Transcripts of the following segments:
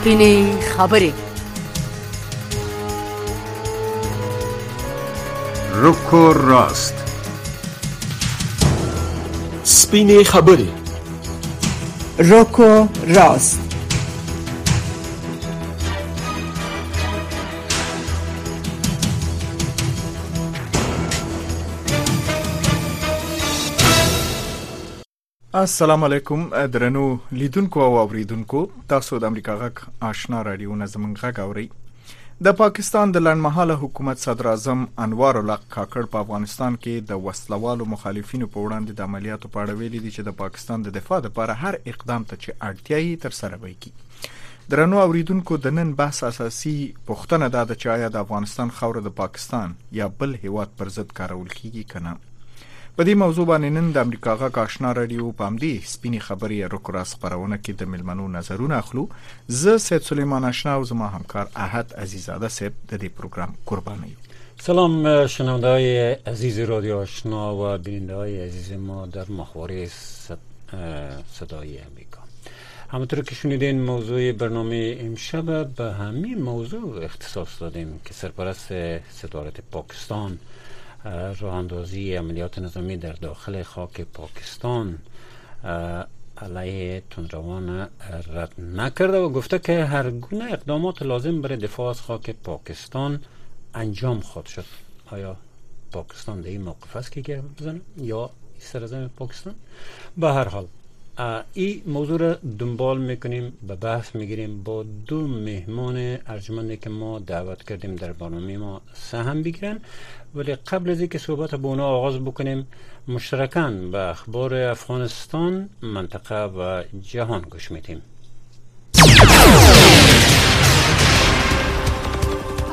سپینې خبرې رکو راست. سپینې خبرې روکو راست. السلام علیکم درنو لیدونکو او اوریدونکو تاسو د امریکا غک آشنا رادیو نظم غک اوري د پاکستان د لړمحاله حکومت صدر اعظم انوار الحق کاکړ په افغانستان کې د وسلوالو مخالفینو په وړاندې د عملیاتو په اړه ویلي دي چې د پاکستان د دفاع لپاره هر اقدام ته چې اړتیا یې تر سره وکړي درنو اوریدونکو د نن بحث اساسي پوښتنه ده چې آیا د افغانستان خوره د پاکستان یا بل هیواد پر ضد کارول کیږي کنه په دې موضوع باندې نن د امریکا غا کاشنا رادیو پام دی سپینی خبرې روکرا خبرونه کې د ملمنو نظرونه اخلو. زه سید سلیمان آشنا او زما همکار احد عزیزاده سید د دې پروګرام قربانی سلام شنونده های عزیز رادیو آشنا و بیننده های عزیز ما در مخواره صدای امریکا. همونطور که شنیدین موضوع برنامه امشب به همین موضوع اختصاص دادیم که سرپرست ستارت پاکستان راه اندازی عملیات نظامی در داخل خاک پاکستان علیه تندروان رد نکرده و گفته که هر گونه اقدامات لازم برای دفاع از خاک پاکستان انجام خواهد شد. آیا پاکستان در این موقف است که بزنه یا سرزمین پاکستان؟ به هر حال این موضوع را دنبال می‌کنیم به بحث می‌گیریم با دو مهمان ارجمندی که ما دعوت کردیم در برنامه ما سهم بگیرن. ولی قبل از اینکه صحبت با اونا آغاز بکنیم مشترکان به اخبار افغانستان منطقه و جهان گوش میدیم.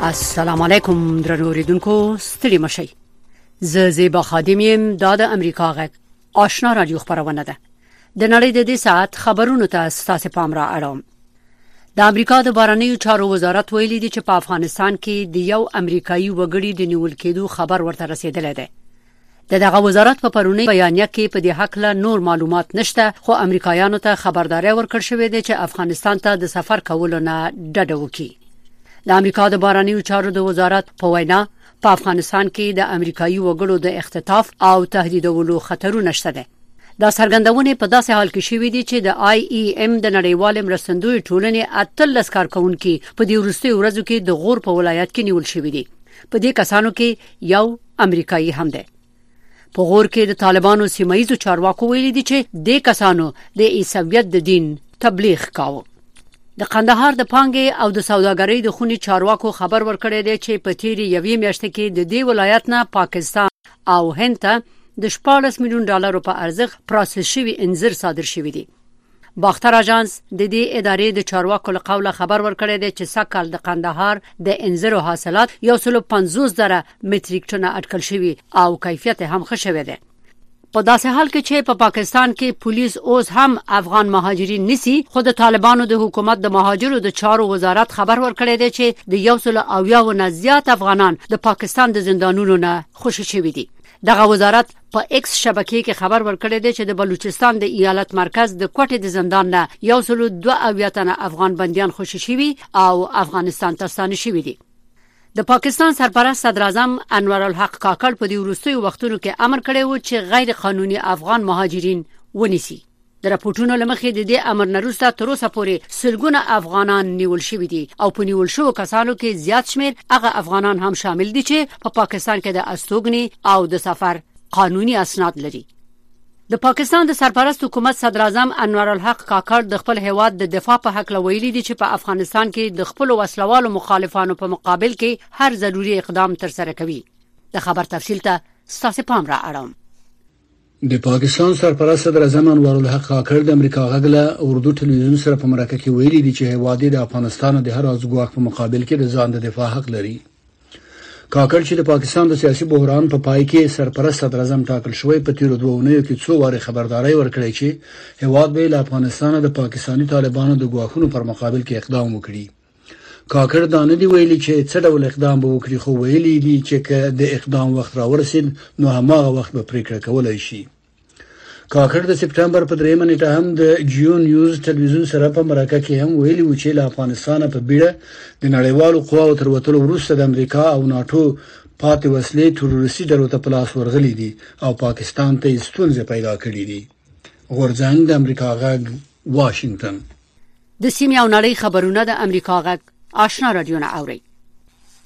السلام علیکم درنو اوریدونکو ستړي مشي زه زیبا خادم یم د امریکا غږ آشنا رادیو خبرونه ده. د نړۍ د دې ساعت خبرونو ته ستاسو پام را اړوم. د امریکا د بارنیو چارو وزارت ویلي دی چې په افغانستان کې د یو امریکایي وګړي د نیول کېدو خبر ورته رسیدلی دی. د دغه وزارت په پرونی بیانیه کې په دې حق له نور معلومات نشته خو امریکایانو ته خبرداري ورکړ شوې ده چې افغانستان ته د سفر کولو نه ډډه وکړي. د امریکا د بهرنیو چارو د وزارت په وینا په افغانستان کې د امریکایي وګړو د اختطاف او تهدیدولو خطرونه شته دا څرګندونه په داسې حال کې شوې دي چې د IAM د نړیوال مرستندوی ټولنې اتلس کار کوونکي په دې ورستي ورځو کې د غور په ولایت کې نیول شوې دي. په دې کسانو کې یو امریکایي هم دی. په غور کې د طالبانو سیمایي چارواکو ویلي دي چې د کسانو د عیسویت د دین تبلیغ کاوه. د قندهار د پانګې او د سوداګرۍ د خونی چارواکو خبر ورکړی دی چې په تیری یوې میاشت کې د دې ولایت نه پاکستان او هند ته د 14 میلیون ډالرو په ارزښت پروسس شوی انځر صادر شوی دی باختر اژانس د دې ادارې د چارواکو له قوله خبر ورکړی دی چې سکهال د قندهار د انځرو حاصلات یو سلو 50 زره متریک ټنه اټکل شوی او کیفیت هم ښه شوی دی. په داسې حال کې چې په پا پاکستان کې پولیس اوس هم افغان مهاجرین نیسي خود طالبانو د حکومت د مهاجرو د چارو وزارت خبر ورکړی دی چې د یو سل او یو نه زیات افغانان د پاکستان د زندانونو نه خوشی شوی دي دغه وزارت په ایکس شبکې کې خبر ورکړی دی چې د بلوچستان د ایالت مرکز د کوټې د زندان نه یو سل دو اویتنه افغان بنديان خوشی شوی او افغانستان ته ستانه شوی دي. د پاکستان سرپرست صدر اعظم انور الحق کاکړ په دې وروستیو وختونو کې امر کړی و چې غیر قانوني افغان مهاجرین ونیسي د راپورټونو لمخې د دې امر نروسته تر اوسه پورې سلګونه افغانان نیول شوي دي. او په نیول شوو کسانو کې زیات شمیر هغه افغانان هم شامل دي چې په پا پاکستان کې د استوګنی او د سفر قانوني اسناد لري. د پاکستان د سرپرست حکومت صدر اعظم انور الحق کاکړ د خپل هواد د دفاع په حق لویلي دي چې په افغانستان کې د خپل وسلوالو مخالفانو په مقابل کې هر ضروري اقدام تر سره کوي. د خبر تفصیل ته ستاسو پام را اړوم د پاکستان سرپرست صدر اعظم انور الحق کاکړ د امریکا غږله اردو ټلویزیون سره په مرکه کې ویلي دي چې هواد د افغانستان د هر ازګواک په مقابل کې د ځان د دفاع حق لري. کاکړ چې د پاکستان د سیاسي بحران په پا پای کې سرپرست صدر اعظم ټاکل شوی په تیر دوه اونیو کې څو واره خبرداري ورکړی چې هواد به له افغانستان د پاکستانی طالبانو د ګواښونو پر مقابل کې اقدام وکړي کاکړ دا نه دی ویلي چې څه ډول اقدام به وکړي خو ویلي دي چې د اقدام وخت راورسید نو هماغه وخت به پریکړه کولای شي. کاکړ د سپټمبر په دریمه نیټه هم د جیو نیوز ټلویزیون سره په مرکه کې هم ویلي و چې له افغانستان په بیړه د نړیوالو قواو تر وټلو وروسته د امریکا او ناتو پاتې وسلې تروریستي ډلو ته په لاس ورغلي دي او پاکستان ته ستونزې پیدا کړې دي. غورځنګ د امریکا غږ واشنگتن. د سیمې او نړۍ خبرونه د امریکا غږ آشنا رادیو نه اوري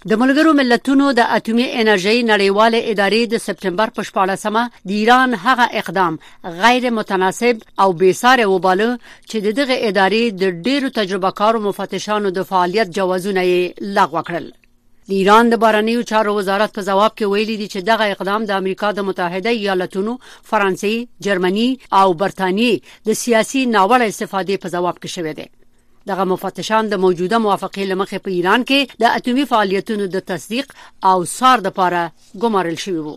د ملګرو ملتونو د اټومي انرژي نړیواله ادارې د سپټمبر په 14مه د ایران هغه اقدام غیر متناسب او بیساره وباله چې دغه ادارې د ډیرو تجربه کارو مفتشانو د فعالیت جوازونه لغوه کړل. د ایران د بارنیو چارو وزارت په جواب کې ویلي دی چې دغه اقدام د امریکا د متحده ایالاتونو، فرانسې، جرمني او برتانیې د سیاسي ناوړه استفادې په جواب کې شوې ده دغه مفتشان د موجوده موافقې لمخې په ایران کې د اټومي فعالیتونو د تصدیق او څار د پاره ګمارل شوی وو.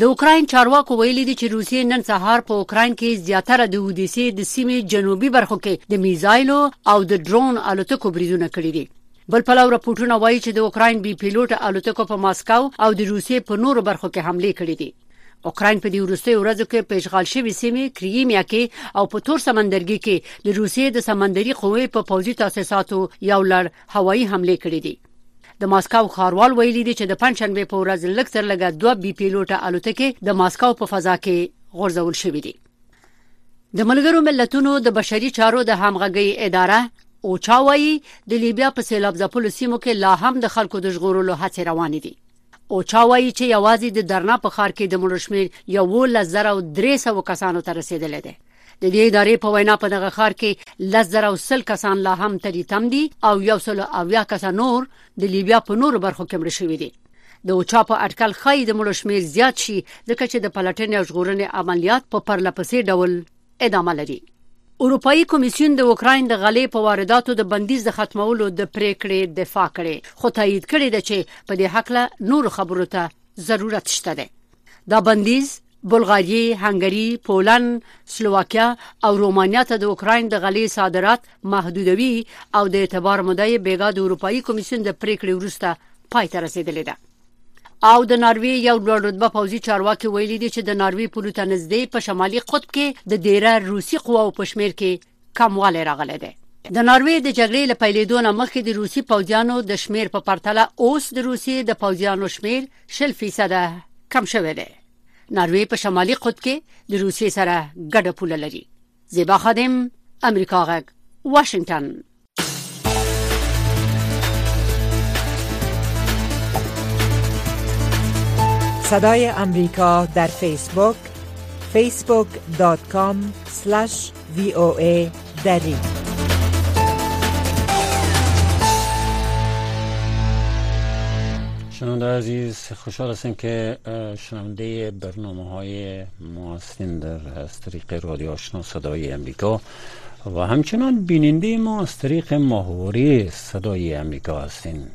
د اوکرين چارواکو ویلي دي چې روسیې نن سهار په اوکرين کې زیاتره د اودیسي د سیمې جنوبي برخو کې د میزایلو او د ډرون الوتکو بریدونه کړي دي. بل پلو راپورټونه وایي چې د اوکرين بي پیلوټ الوتکو په ماسکاو او د روسیې په نورو برخو کې حمله کړې دي اوکرين په دې وروستي ورځو کې پیشغال شوی سیمه کریمیا کې او په تور سمندرګي کې د روسیې د سمندري قوې په پوځي تاسیساتو یو لړ هوایي حمله کړې دي. د ماسکاو خاروال ویلي دي چې د پنځشنبه په ورځ لکتر لګا دوه بي پیلوټه الوتکې د ماسکاو په فضا کې غورځول شوې دي. د ملګرو ملتونو د بشري چارو د همغږي اداره او چاوي د لیبیا په سیلاب ځپلو سیمو کې لا هم د خلکو د ژغورلو هڅې روانې دي او چا وایي چې یوازې د درنا په خار کې د مړو شمیر یو لزر او 300 کسانو ته رسیدلې ده. د دې ادارې په وینا په دغه خار کې لزر او سل کسان لا هم تری تم دي او یو سل او یا کسان نور د لیبیا په نورو برخو کې مړ شوي دي. د اوچا په اټکل خای د مړو شمیر زیات شي ځکه چې د پلټنې او ژغورنې عملیات په پرلپسې ډول ادامه لري اروپאيي کمیسیون د اوکرين د غلې په وارداتو د بندیز د ختمولو د پریکړې دفاع کړې. خو تایید کړې ده چې په دې حق له نور خبرو ته ضرورت شته ده. دا بندیز بلغاری، هنګری، پولند، سلوواکیا او رومانیا ته د اوکرين د غلې صادرات محدودوي او د اعتبار مدعي بیګا د اروپאי کمیسیون د پریکړې وروسته پای ته رسیدلې ده. او د ناروی یو لوړ رتبه پوځي چارواکي ویلي دي چې د ناروی پولو ته نږدې په شمالي قطب کې د ډیره روسي قواو په شمیر کې کمواله راغله ده د ناروی د جګړې له پیلېدو نه مخکې د روسي پوځیانو د شمیر په پرتله اوس د روسي د پوځیانو شمیر شل فیصد کم شوی دی. ناروی په شمالي قطب کې د روسي سره ګډه پوله لري. زیبا خادم امریکا غږ واشنگتن صدای امریکا در فیسبوک facebook.com voa دری. شنونده عزیز خوشحال هستیم که شنونده برنامه های ما هستیم در از طریق رادیو آشنا صدای امریکا و همچنان بیننده ما از طریق ماهواره صدای امریکا هستین.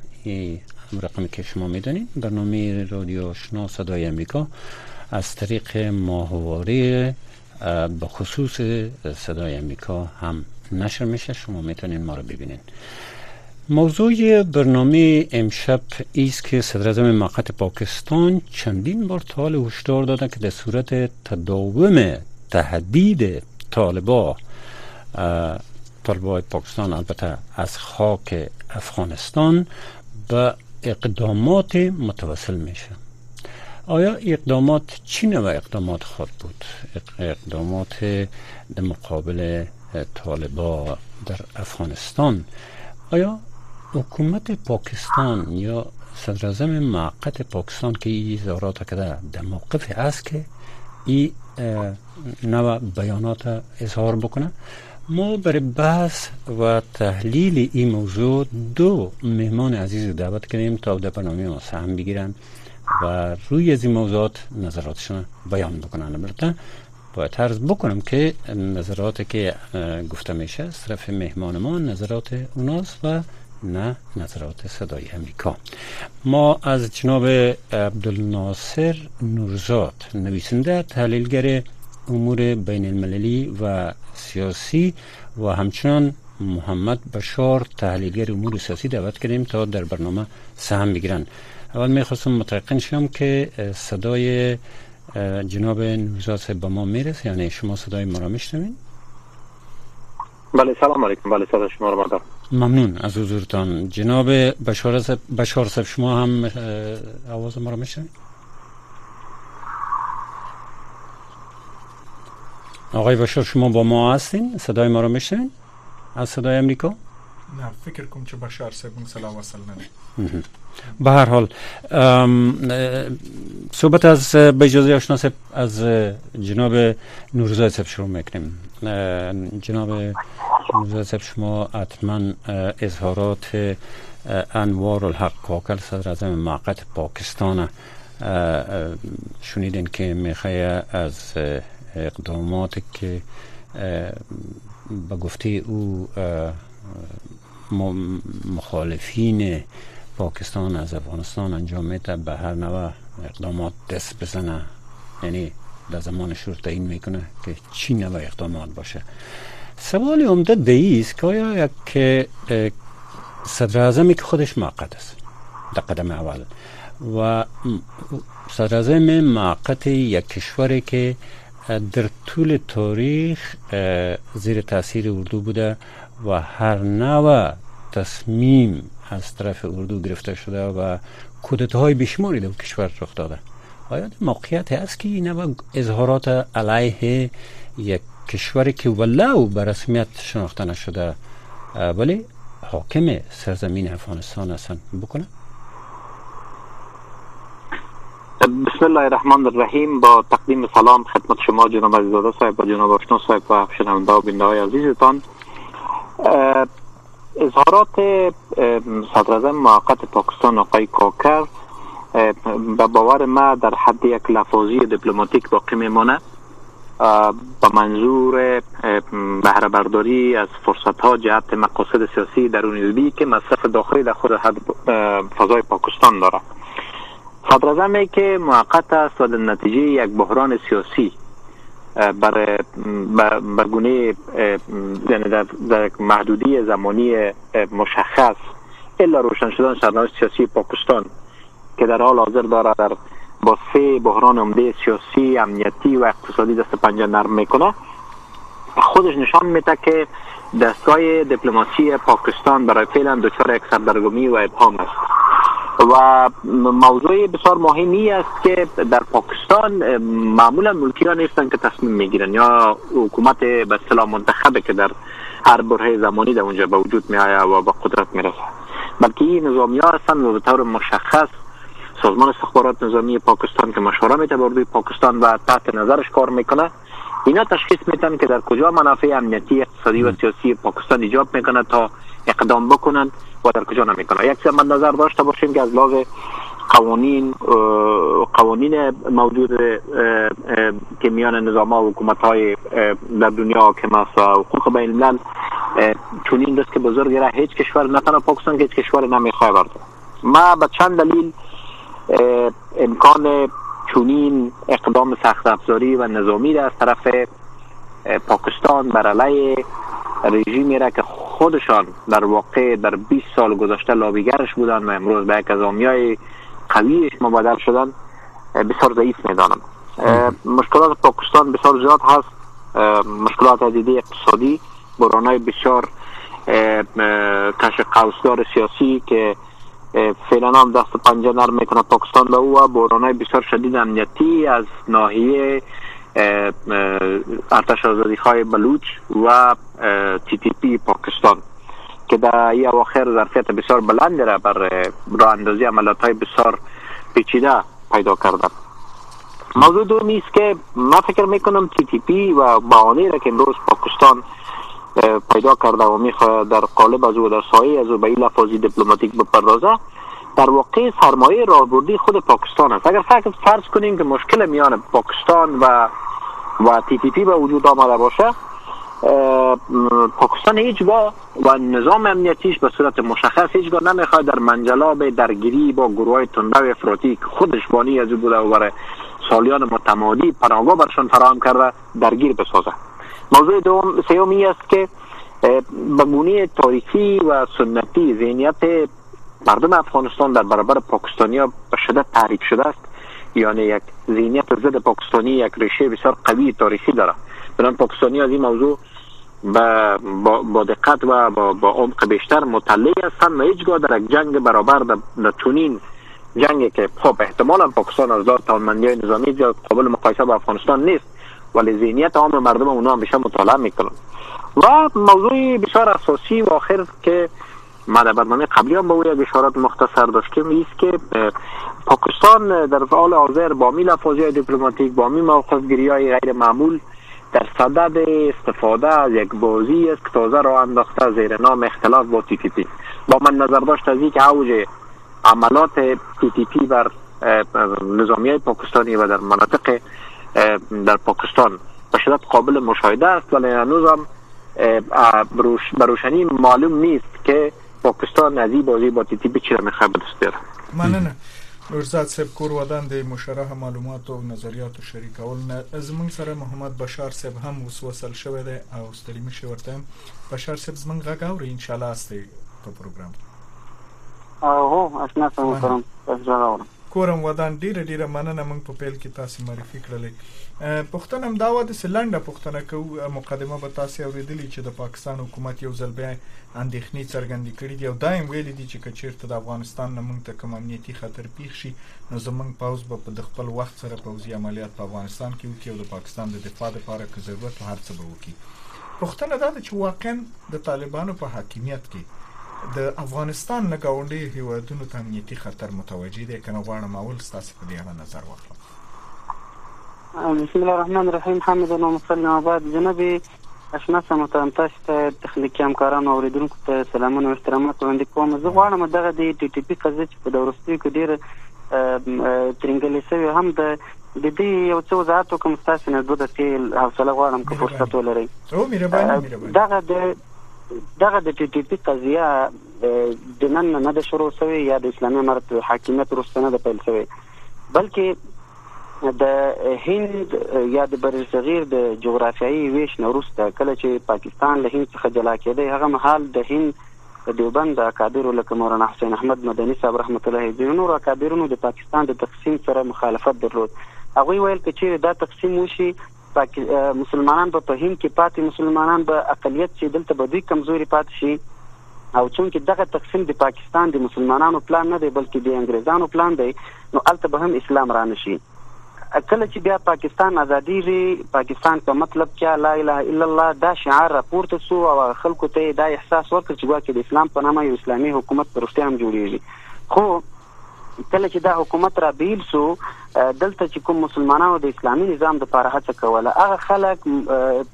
رقمی که شما می‌دانید برنامه رادیو آشنا صدای امریکا از طریق ماهواره به خصوص صدای امریکا هم نشر میشه. شما می‌تونید ما رو ببینید. موضوع برنامه امشب ایست که صدر موقت پاکستان چندین بار طال هشدار داده که در صورت تداوم تهدید طالبا طالبای پاکستان البته از خاک افغانستان به اقدامات متوسل میشه. آیا اقدامات چی نوع اقدامات خود بود؟ اقدامات در مقابل طالبا در افغانستان. آیا حکومت پاکستان یا صدر معقد پاکستان که این اظهارات کده در موقف است که این نوع بیانات اظهار بکنه؟ ما برای بحث و تحلیل این موضوع دو مهمان عزیز دعوت کردیم تا در برنامه ما سهم بگیرن و روی از این موضوعات نظراتشون بیان بکنن. البته باید عرض بکنم که نظرات که گفته میشه طرف مهمان ما نظرات اوناست و نه نظرات صدای امریکا. ما از جناب عبدالناصر نورزاد نویسنده تحلیلگر امور بین المللی و سیاسی و همچنان محمد بشار تحلیلگر امور سیاسی دعوت کردیم تا در برنامه سهم بگیرن اول می‌خواستم متقن شم که صدای جناب نوزاد با ما می‌رسه یعنی شما صدای ما را میشنوین بله سلام علیکم. بله صدا شما رو مدار ممنون از حضورتان. جناب بشار بشار شما هم آواز ما را میشنوین آقای بشار شما با ما هستین؟ صدای ما رو میشنوین؟ از صدای امریکا؟ نه فکر کنم که بشار صاحب سلام وصل نه به هر حال صحبت از به اجازه آشنا از جناب نورزای صاحب شروع می‌کنیم. جناب نورزای صاحب شما حتما اظهارات انوار الحق کاکل صدر اعظم موقت پاکستان شنیدین که می‌خواه از اقدامات که به گفته او مخالفین پاکستان از افغانستان انجام میده به هر نوع اقدامات دست بزنه. یعنی در زمان شروع این می‌کنه که چی نوع اقدامات باشه. سوال عمده دی است که آیا یک صدر اعظمی که خودش موقت است در قدم اول و صدر اعظم موقت یک کشوری که در طول تاریخ زیر تاثیر اردو بوده و هر نوع تصمیم از طرف اردو گرفته شده و های بشماری در کشور رخ داده. آیا موقعیت هست که این اظهارات علیه یک کشوری که ولو به رسمیت شناخته نشده ولی حاکم سرزمین افغانستان هستن؟ بکنه. بسم الله الرحمن الرحیم. با تقدیم سلام خدمت شما جناب عزیزاده صاحب و جناب آشنا صاحب و شنونده و بینده های عزیزتان. اظهارات صدر موقت پاکستان آقای کاکر به باور ما در حد یک لفاظی دیپلماتیک باقی میمانه با منظور بهره برداری از فرصت ها جهت مقاصد سیاسی درونی که مصرف داخلی در خود فضای پاکستان داره صدر که موقت است و در نتیجه یک بحران سیاسی بر برگونه یعنی در, در محدودی زمانی مشخص الا روشن شدن سرنوشت سیاسی پاکستان که در حال حاضر داره در با سه بحران عمده سیاسی امنیتی و اقتصادی دست پنجه نرم می‌کنه خودش نشان میده که دستگاه دیپلماسی پاکستان برای فعلا دچار یک سردرگمی و ابهام است. و موضوع بسیار مهمی است که در پاکستان معمولا ملکیان نیستن که تصمیم می‌گیرن یا حکومت به اصطلاح منتخبه که در هر بره زمانی در اونجا به وجود می و به قدرت می‌رسه بلکه این نظامی ها هستن و به طور مشخص سازمان استخبارات نظامی پاکستان که مشوره میده بردوی پاکستان و تحت نظرش کار می‌کنه اینا تشخیص میتن که در کجا منافع امنیتی اقتصادی و سیاسی پاکستان ایجاب می‌کنه تا اقدام بکنن و در کجا نمی‌کنه یک چیز نظر داشته باشیم که از لحاظ قوانین قوانین موجود که میان نظام ها و حکومت های در دنیا حاکم است و حقوق بین الملل چونین دست که بزرگ را هیچ کشور نه تنها پاکستان که هیچ کشور نمی‌خواه برده ما به چند دلیل امکان چونین اقدام سخت افزاری و نظامی از طرف پاکستان بر علیه رژیمی را که خودشان در واقع در 20 سال گذشته لابیگرش بودن و امروز به یک از آمیای قویش مبادل شدن بسیار ضعیف می‌دانم. مشکلات پاکستان بسیار زیاد هست. مشکلات عدیده اقتصادی برانای بسیار کش قوسدار سیاسی که فعلا هم دست پنجه نرم می‌کنه پاکستان به او و بحرانهای بسیار شدید امنیتی از ناحیه ارتش آزادی های بلوچ و تی تی پی پاکستان که در ای اواخر ظرفیت بسیار بلند را بر راه اندازی عملات های بسیار پیچیده پیدا کردن موضوع دومی است که من فکر می‌کنم TTP و بهانه را که امروز پاکستان پیدا کرده و می‌خواد در قالب از او در سایه از او به این لفاظی دیپلماتیک بپردازه در واقع سرمایه راهبردی خود پاکستان است. اگر فکر فرض کنیم که مشکل میان پاکستان و و TTP به وجود آمده باشه پاکستان هیچگاه و نظام امنیتیش به صورت مشخص هیچگاه نمی‌خواد در منجلاب درگیری با گروه های تندرو و افراطی خودش بانی از بوده و برای سالیان متمادی پناهگاه برشان فراهم کرده درگیر بسازه. موضوع دوم سیومی است که به گونه تاریخی و سنتی ذهنیت مردم افغانستان در برابر پاکستانی ها به شدت تحریک شده است. یعنی یک ذهنیت ضد پاکستانی یک ریشه بسیار قوی تاریخی داره بنابراین پاکستانی از این موضوع با, با, با دقت و با, با عمق بیشتر مطلع هستند و هیچگاه در یک جنگ برابر در تونین جنگی که خب احتمالا پاکستان از لحاظ توانمندی نظامی قابل مقایسه با افغانستان نیست ولی ذهنیت عام مردم اونها همیشه مطالعه می‌کنن. و موضوع بسیار اساسی و آخر که ما در برنامه قبلی هم به او یک اشارات مختصر داشتیم است که پاکستان در حال حاضر با می لفاظی دیپلماتیک با می موقف گیری های غیر معمول در صدد استفاده از یک بازی است که تازه را انداخته زیر نام اختلاف با تی تی پی. با مد نظر داشت ازی که اوج حملات تی تی پی بر نظامی پاکستانی و در مناطق در پاکستان به شدت قابل مشاهده است ولی هنوز هم بروشنی معلوم نیست که پاکستان از این بازی با تی تی پی چی را می‌خواه به دست بیاره. مننه نورزاد صاحب کور ودان د مشرح معلومات او نظریات شریکول زمونږ سره محمد بشار صاحب هم وسوسل شوی دی او ستړي مشه ورته بشار صاحب زمونږ غږ اوري ان شاء الله استي په پروګرام هو آشنا سم کوم تاسو راغلم کورم ودان ډیره ډیره مننه موږ په پیل کې تاسو معرفي کړلې. پښتنه هم دا و د سلنډه پښتنه کو مقدمه به تاسو اوریدلې چې د پاکستان حکومت یو ځل بیا اندېښنې څرګندې کړې دي او دایم ویلي دي چې کچیرته د افغانستان نه موږ ته کوم امنیتي خطر پیښ شي نو زمونږ پوز به په خپل وخت سره پوزي عملیات په افغانستان کې وکړي او د پاکستان د دفاع لپاره که ضرورت هر څه به وکړي. پښتنه دا چې واقعا د طالبانو په حاکمیت کې د افغانستان نه گاونډي هیوادونو ته امنیتي خطر متوجي دي کنه غواړم اول ستاسو په دې اړه نظر واخلم. بسم الله الرحمن الرحیم. نحمده و نصلی اما بعد جنبی اشنا سمتان تاسو ته تخنیکی همکارانو اوریدونکو ته سلامونه او احترامات وړاندې کوم. زه غواړم دغه د ټي ټي پی قضیه چې په دورستي کې ډیر ترنګلې شوی هم د د دې یو څه وضاحت کوم تاسو نه دوه دقیقې حوصله غواړم که فرصت ولرئ. دغه د دغه د ټي ټي پی قضیه د نن نه د شروع شوی یا د اسلامي امارت حاکمیت وروسته نه پیل شوی بلکې د هند یا د بر صغیر د جغرافیایي ویش نورسته کله چې پاکستان له هند څخه جلا کېده هغه مهال د هند دیوبند اکابر لکه مولانا حسین احمد مدني صاحب رحمت الله علیه نور اکابرونو د پاکستان د تقسیم سره مخالفت درلود. هغه ویل چې دا تقسیم وشي مسلمانان په هند کې پاتې مسلمانان به اقلیت چې دلته به دوی کمزوري پاتې شي. او چونکه دغه تقسیم د پاکستان د مسلمانانو پلان نه دی بلکې د انګريزانو پلان دی نو البته به هم اسلام را نشي کله چې بیا پاکستان ازادي ری پاکستان کا مطلب کیا لا اله الا الله دا شعار راپورته سو او خلکو ته دا احساس ورکړ چې واکه د اسلام په نامه یو اسلامي حکومت پرسته هم جوړیږي. خو کله چې دا حکومت را بیل سو دلته چې کوم مسلمانانو د اسلامي نظام د لپاره هڅه کوله هغه خلک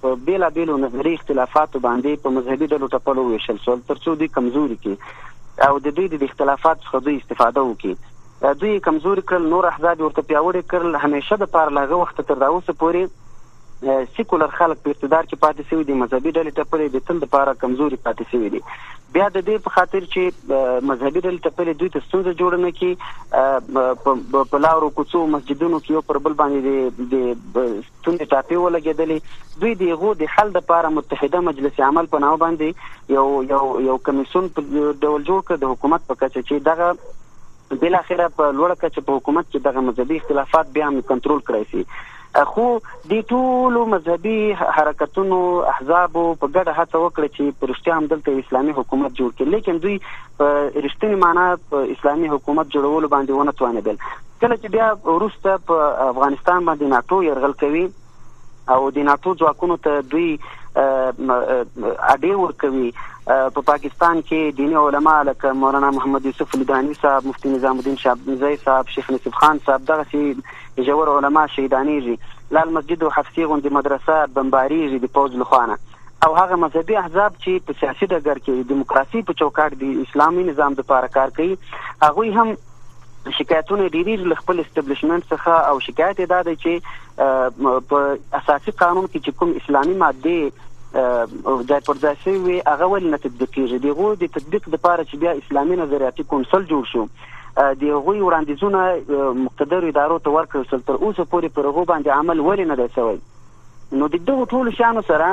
په بیلا بیلو نظری اختلافات باندې په مذهبي ډلو ټپلو ویشل سو ترڅو دوی کمزوري کی او د دوی د اختلافات څخه دوی استفاده وکړي. دوی کمزوري کړل نور احزاب ورته پیاوړي کړل همیشه د پاره لغه وخت تر دا اوسه پورې سیکولر خلک په اقتدار کې پاتې شوی دي مذهبي ډلې ټپلې د تل لپاره کمزوري پاتې شوی دي بیا د دې په خاطر چې مذهبي ډلې ټپلې دوی ته ستونزه جوړ نه کی په لارو کوڅو مسجدونو کې یو پر بل باندې د ستونزې ټاپې ولګېدلې. دوی دغه د حل لپاره متحده مجلس عمل په نامه باندې یو یو یو کمیسون په ډول جوړ کړ د حکومت په کچه چې دغه بل اخره په لوړه کچه په حکومت کې دغه مذهبي اختلافات بیا هم کنټرول کړی شي خو د ټولو مذهبي حرکتونو احزاب په ګډه هڅه وکړه چې پرشتیا هم دلته اسلامي حکومت جوړ کړي. لیکن دوی په رښتینی معنی په اسلامي حکومت جوړولو باندې ونه توانېدل. کله چې بیا وروسته په افغانستان باندې ناتو يرغل کوي او د ناتو ځواکونو ته دوی اډې ورکوي په پاکستان کې دینی علما لکه مولانا محمد یوسف لدانی صاحب مفتی نظام الدین شابزی صاحب شیخ نصیب خان صاحب دغه سي جوړ علما شهیدانېږي لال مسجد او حفصي غوندي مدرسه بمباریږي د پوز لخوانه او هغه مذهبي احزاب چې په سیاسي ډګر کې دیموکراسي په چوکاټ د اسلامي نظام لپاره کار کوي هغه هم شکایتونه ډیری ل خپل استابلیشمنت څخه او شکایت ادا ده چې په اساسي قانون کې چې کوم اسلامي ماده ځای پر ځای شوی هغه ول نه تطبیق کیږي؟ دغه د تطبیق لپاره چې بیا اسلامي نظریاتي کونسل جوړ شو د هغوی وړاندیزونه مقتدر ادارو ته ورکړل تر اوسه پورې پر هغه باندې عمل ولې نه دی شوی؟ نو د دغه ټولو شانو سره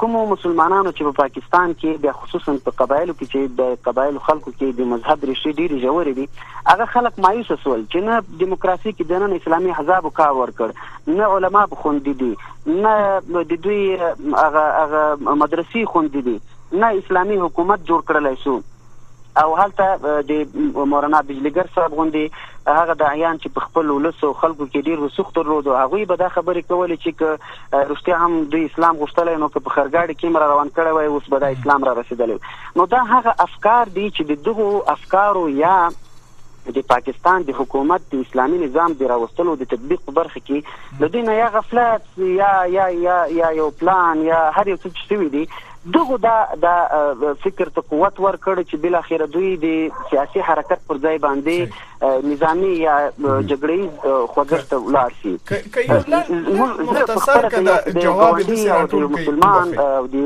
کوم مسلمانانو چې په پاکستان کې د خصوصا په قبایلو کې چې د قبایلو خلکو کې د مذهب ریښې ډېری ژورې دي هغه خلک مایوس شول چې نه دیموکراسي کې د نن اسلامي حزب کار ورکړ نه علما بخوندي دي نه د دوی هغه هغه مدرسې خوندي دي نه اسلامي حکومت جوړ کړلای شو او هلته د مولانا بجلیګر صاحب غوندي هغه د عیان چې په خپل ولسو خلکو کې ډیر وسوخ درلود او هغه به دا خبرې کولې چې رښتیا هم د اسلام غوښتل نو په خرګاړي کې مر روان کړي وای اوس به د اسلام را رسیدلی نو دا هغه افکار دي چې دغه افکارو یا د پاکستان د حکومت د اسلامي نظام د راوستلو د تطبیق په برخه کې د دوی نه یا غفلت یا یا یا یا یو پلان یا هر یو څه وي دي دغه دا د فکر ته قوت ورکړ چې بل اخر دوی د سیاسي حرکت پر ځای باندې نظامی یا جګړې خوځښت ولاړ شي. مختصر کده جواب دې مسلمان د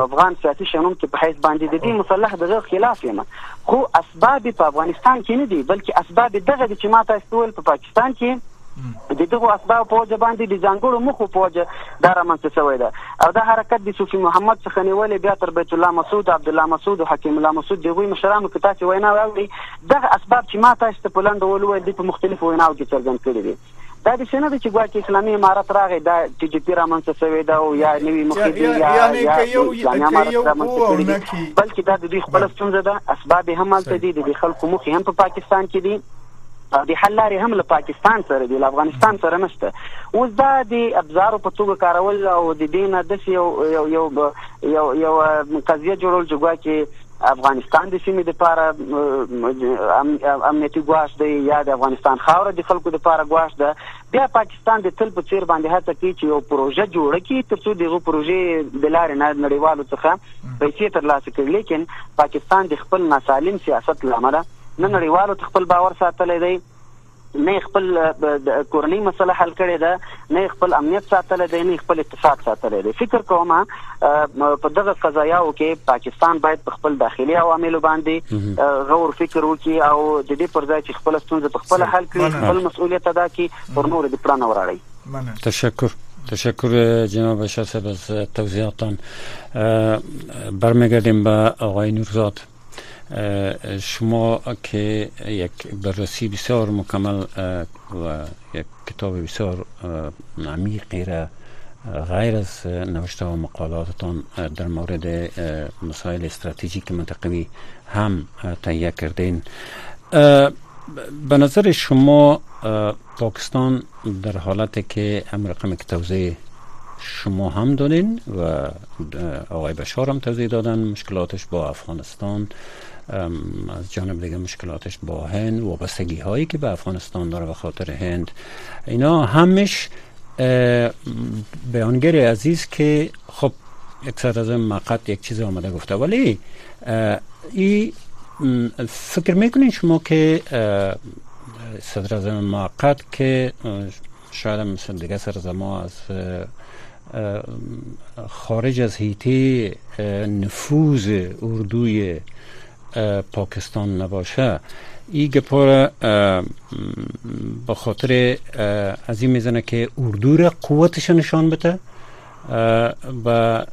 افغان سیاسي شنوم کې په حیث باندې د دې مصالح دغه خلاف یم. خو اسباب په افغانستان کې نه دي بلکې اسباب دغه چې ماته استول په پاکستان کې د دغه اسباب په وجه باندې د ځانګړو مخو په وجه دا رامنځته شوی ده او دا حرکت د صوفي محمد څخه نیولې بیا تر بیت الله مسعود عبد الله مسعود او حکیم الله مسعود دغه مشرانو کې تاسو وینا واوري دغه اسباب چې ما تاسو ته په لاندې ولول دي په مختلفو ویناو کې څرګند کړي دي. دا د شنه د چې ګواکې اسلامي امارت راغی دا چې جی پی رامنځته شوی دا او یا نوی مخدي یا یا اسلامي امارت رامنځته کړي بلکې دا د دوی خپل ستونزه ده اسباب هم هلته دي د خلکو مخ هم په پاکستان کې دي او د حل لارې هم له پاکستان سره دی له افغانستان سره نشته. اوس دا د ابزارو په توګه کارول او د دین د یو یو یو یو یو قضیه جوړول جوړه کې افغانستان د سیمې لپاره امنیتي ګواښ دی یا د افغانستان خاور د خلکو لپاره ګواښ ده. بیا پاکستان د تل په چیر باندې هڅه کوي چې یو پروژه جوړه کړي ترڅو دغه پروژې د لارې نه نړیوالو څخه پیسې ترلاسه کړي. لیکن پاکستان د خپل ناسالم سیاست لامل نه نړیوالو خپل باور ساتلی دی. نه خپل کورنۍ مسله حل کړې ده نه خپل امنیت ساتل دی نه خپل اقتصاد ساتل دی. فکر کوم په دغه قضایاو کې پاکستان باید خپل داخلي عواملو باندې غور فکر وکړي او د دې پر ځای چې خپل ستونزې په خپل حل کړي خپل مسؤلیت ادا کړي پر نور د پلان وراړي. تشکر. تشکر جناب شاه صاحب از توضیحاتتان برمیگردیم به آقای نورزاد شما که یک بررسی بسیار مکمل و یک کتاب بسیار عمیقی را غیر از نوشته و مقالاتتان در مورد مسائل استراتژیک منطقوی هم تهیه کردین. به نظر شما پاکستان در حالتی که هم رقم شما هم دادین و آقای بشار هم توضیح دادن مشکلاتش با افغانستان. از جانب دیگه مشکلاتش با هند وابستگی هایی که به افغانستان داره به خاطر هند. اینا همش بیانگر عزیز که خب یک سر از مقت یک چیز آمده گفته. ولی ای فکر می‌کنین شما که صدر از موقت که شاید مثل دیگه سر ما از خارج از هیته نفوذ اردوی پاکستان نباشه. این گپار به خاطر از این می‌زنه که اردو را قوتش نشان بده و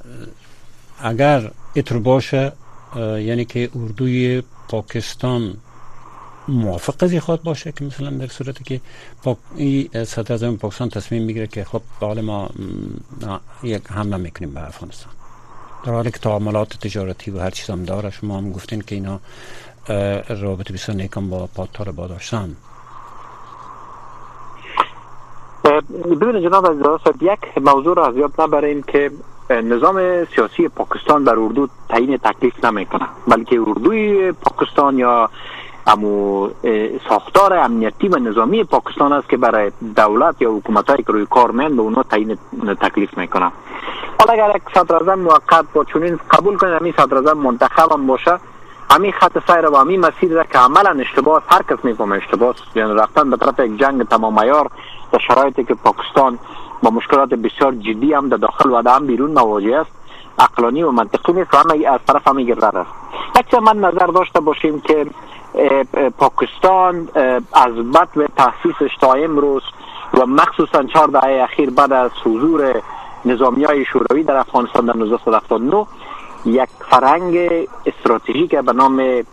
اگر اتر باشه یعنی که اردوی پاکستان موافق از خواهد باشه که مثلا در صورتی که پاک... صدر اعظم پاکستان تصمیم می‌گیره که خب حال ما یک حمله می‌کنیم به افغانستان. در حالی که تعاملات تجارتی و هر چیز هم داره. شما هم گفتین که اینا رابطه بسیار نیکم با طالبا داشتن ببین جناب از یک موضوع را از یاد نبریم که نظام سیاسی پاکستان بر اردو تعیین تکلیف نمی‌کنه. بلکه اردوی پاکستان یا امو ساختار امنیتی و نظامی پاکستان است که برای دولت یا حکومت که روی کار میند به اونا تعیین تکلیف می‌کنه حالا اگر یک صدر موقت با چنین قبول کنید همین صدر منتخب هم باشه همین خط سیر و همین مسیر را که عملا اشتباه هر کس می‌فهمه اشتباه یعنی رفتن به طرف یک جنگ تمام عیار در شرایطی که پاکستان با مشکلات بسیار جدی هم در داخل و هم بیرون مواجه است عقلانی و منطقی نیست و همه از طرف همه گردر است. من نظر داشته باشیم که پاکستان از و تاسیسش تا امروز و مخصوصا چهار دهه اخیر بعد از حضور نظامی های شوروی در افغانستان در 1979 یک فرهنگ استراتژیک به نام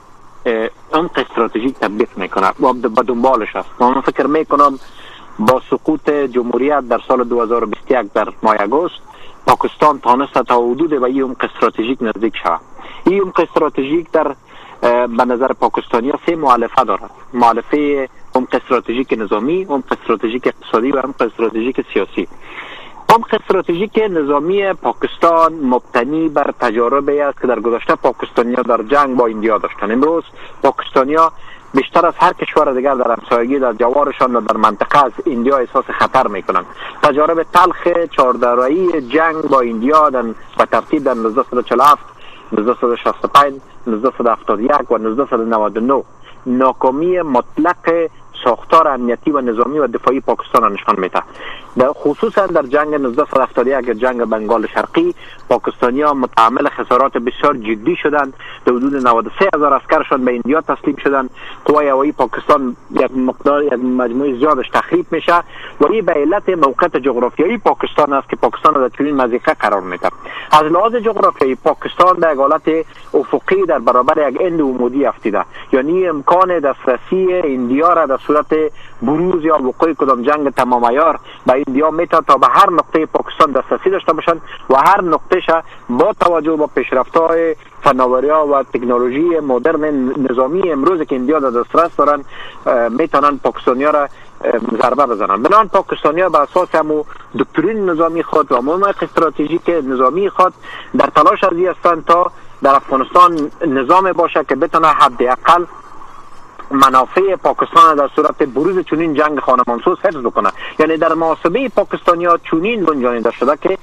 عمق استراتژیک تطبیق می‌کنه و به دنبالش است. من فکر می‌کنم با سقوط جمهوریت در سال 2021 در ماه اگست پاکستان تانست تا حدود به این عمق استراتژیک نزدیک شود. این عمق استراتژیک در به نظر پاکستانی ها سه معالفه دارد. معالفه عمق استراتژیک نظامی عمق استراتژیک اقتصادی و عمق استراتژیک سیاسی. عمق استراتژیک نظامی پاکستان مبتنی بر تجاربی است که در گذشته پاکستانیا در جنگ با ایندیا داشتن. امروز پاکستانیا بیشتر از هر کشور دیگر در همسایگی در جوارشان و در منطقه از ایندیا احساس خطر می‌کنند. تجارب تلخ چهاردرایی جنگ با ایندیا به ترتیب در 1947 1965 1971 و 1999 ناکامی مطلق ساختار امنیتی و نظامی و دفاعی پاکستان را نشان میده خصوصا در جنگ 1971 جنگ بنگال شرقی پاکستانی ها متعمل خسارات بسیار جدی شدند. در حدود 93 هزار اسکرشان به ایندیا تسلیم شدند. قوای هوایی پاکستان یک مقدار یک مجموعه زیادش تخریب میشه و این به علت موقعیت جغرافیایی پاکستان است که پاکستان در چنین مزیقه قرار میده از لحاظ جغرافیایی پاکستان در حالت افقی در برابر یک اند عمودی افتیده یعنی امکان دسترسی ایندیا را در صورت بروز یا وقوع کدام جنگ تمام عیار به ایندیا می‌تونه تا به هر نقطه پاکستان دسترسی داشته باشند و هر نقطه با توجه به پیشرفت های فناوری ها و تکنولوژی مدرن نظامی امروز که ایندیا در دسترس دارن می‌تونن پاکستانی را ضربه بزنن بنان پاکستانی ها به اساس همو دکترین نظامی خود و موقع استراتژیک نظامی خود در تلاش هستند تا در افغانستان نظام باشه که بتونه حداقل منافع پاکستان در صورت بروز چنین جنگ خانمانسوز حفظ بکنه. یعنی در محاسبه پاکستانی چنین گنجانیده شده که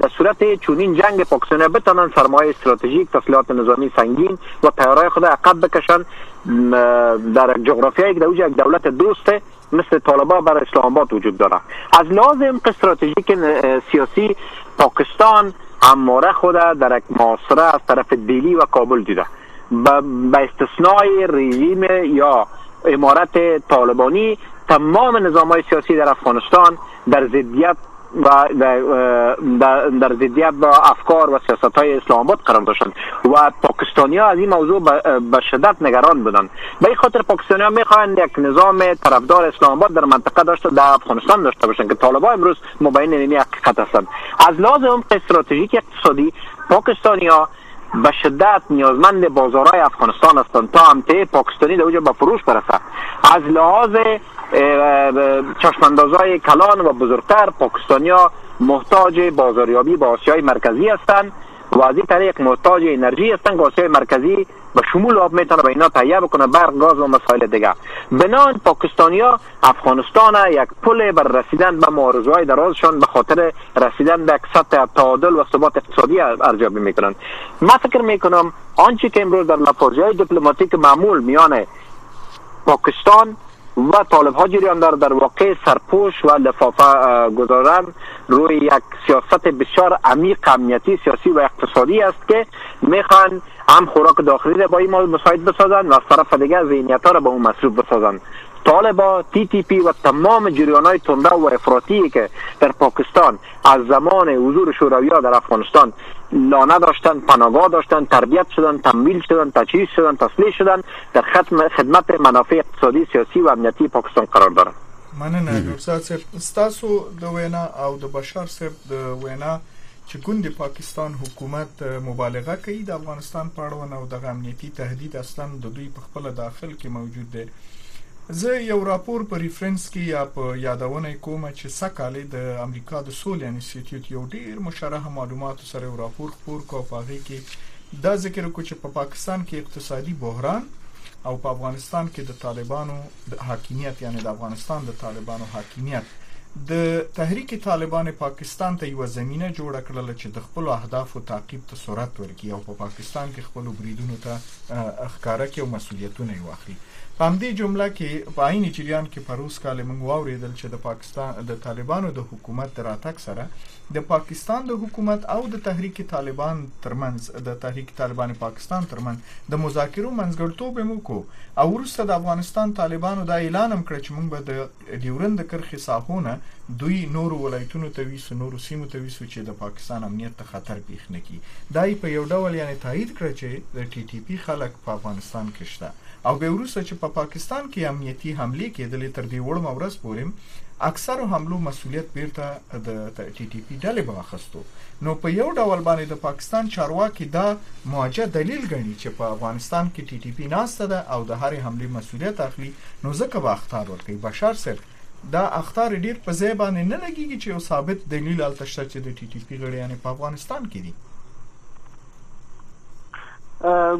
در صورت چنین جنگ پاکستانی بتانن سرمایه استراتژیک تسلیحات نظامی سنگین و تیارای خود عقب بکشن. در جغرافیایی که در یک دولت دوسته مثل طالبان بر اسلام آباد وجود داره. از لازم استراتژیک سیاسی پاکستان اماره خود در یک معاصره از طرف دیلی و کابل دیده. به استثنای رژیم یا امارت طالبانی تمام نظام های سیاسی در افغانستان در ضدیت و در, ضدیت با افکار و سیاست های اسلام آباد قرار داشتند و پاکستانی ها از این موضوع به شدت نگران بودند. به این خاطر پاکستانی ها می‌خواهند یک نظام طرفدار اسلام آباد در منطقه داشته در افغانستان داشته باشند که طالبان امروز مبین این حقیقت هستند. از لازم استراتژیک اقتصادی پاکستانی ها به شدت نیازمند بازارهای افغانستان هستند. تا امته پاکستانی در به فروش برسه. از لحاظ چشماندازهای کلان و بزرگتر پاکستانیا محتاج بازاریابی با آسیای مرکزی هستند. و از این طریق محتاج انرژی هستند که آسیای مرکزی به شمول آب می‌تونه به اینا تهیه بکنه برق گاز و مسائل دیگه. بنان پاکستانیا افغانستان یک پل بر رسیدن به معارضه درازشان به خاطر رسیدن به یک سطح تعادل و ثبات اقتصادی ارزیابی می‌کنن. من فکر می‌کنم آنچه که امروز در های دیپلماتیک معمول میان پاکستان و طالب ها جریان داره در واقع سرپوش و لفافه گذارن روی یک سیاست بسیار عمیق امنیتی سیاسی و اقتصادی است که می‌خوان هم خوراک داخلی را با این مساعد بسازن و از طرف دیگه ذهنیت ها را با اون مصروف بسازن. طالبا تی تی پی و تمام جریان های تنده و افراطی که در پاکستان از زمان حضور شوروی در افغانستان لانه داشتن پناهگاه داشتن تربیت شدن تمویل شدن تجهیز شدن تسلیح شدن در خدمت منافع اقتصادی سیاسی و امنیتی پاکستان قرار دارن مننه ګورسات صاحب ستاسو د وینا او د بشار صاحب د وینا چې ګوند پاکستان حکومت مبالغه کوي د افغانستان په اړه او د امنیتي تهدید اصلا د دوی په خپل داخل کې موجود دی زه یو راپور په reference کې یا په یادونه کوم چې سکهاله د امریکا د سولې انسټیټیوټ یو ډیر مشرحه معلوماتو سره یو راپور خپور کو په هغه کې دا ذکر کو چې په پا پاکستان کې اقتصادي بحران او په افغانستان کې د طالبانو د حاکمیت یعنی د افغانستان د طالبانو حاکمیت د تحریک طالبان پاکستان ته یو زمينه جوړ کړل چې د خپل اهدافو تعقیب ته صورت ورکړي او په پا پاکستان کې خپل بریدونو ته ښکارا کې مسولیتونه واخلي په همدې جمله کې په عین جریان کې پروس کال موږ واوریدل چې د پاکستان د طالبانو د حکومت راتګ سره د پاکستان د حکومت او د تحریک طالبان ترمنځ د تحریک طالبان پاکستان ترمنځ د مذاکرو منځګړتوب مو کو او وروسته د افغانستان طالبانو دا اعلان هم کړ چې موږ به د ډیورند کرخي ساحونه دوی نور ولایتونو ته ویسو نور سیمو ته ویسو چې د پاکستان امنیت ته خطر پیښ نکړي دای په یو ډول یعنی تایید کړ چې د ټي ټي پی خلک په افغانستان کې شته او به وروسته چې په پا پاکستان کې امنیتي حمله کېدلې تر دې وړمه ورځ پورې اکثر حملو مسولیت بیرته د ټي ټي پی ډلې باخستو نو په یو ډول باندې د پاکستان چارواکي دا موجه دلیل ګڼي چې په افغانستان کې ټي ټي پی ناسته ده او د هرې حمله مسولیت اخلي نو ځکه به اخطار ورکړي بشار سره دا اخطار ډیر په ځای باندې نه لګیږي چې یو ثابت دلیل التشته چې د ټي ټي پی غړي یعنی په افغانستان کې دي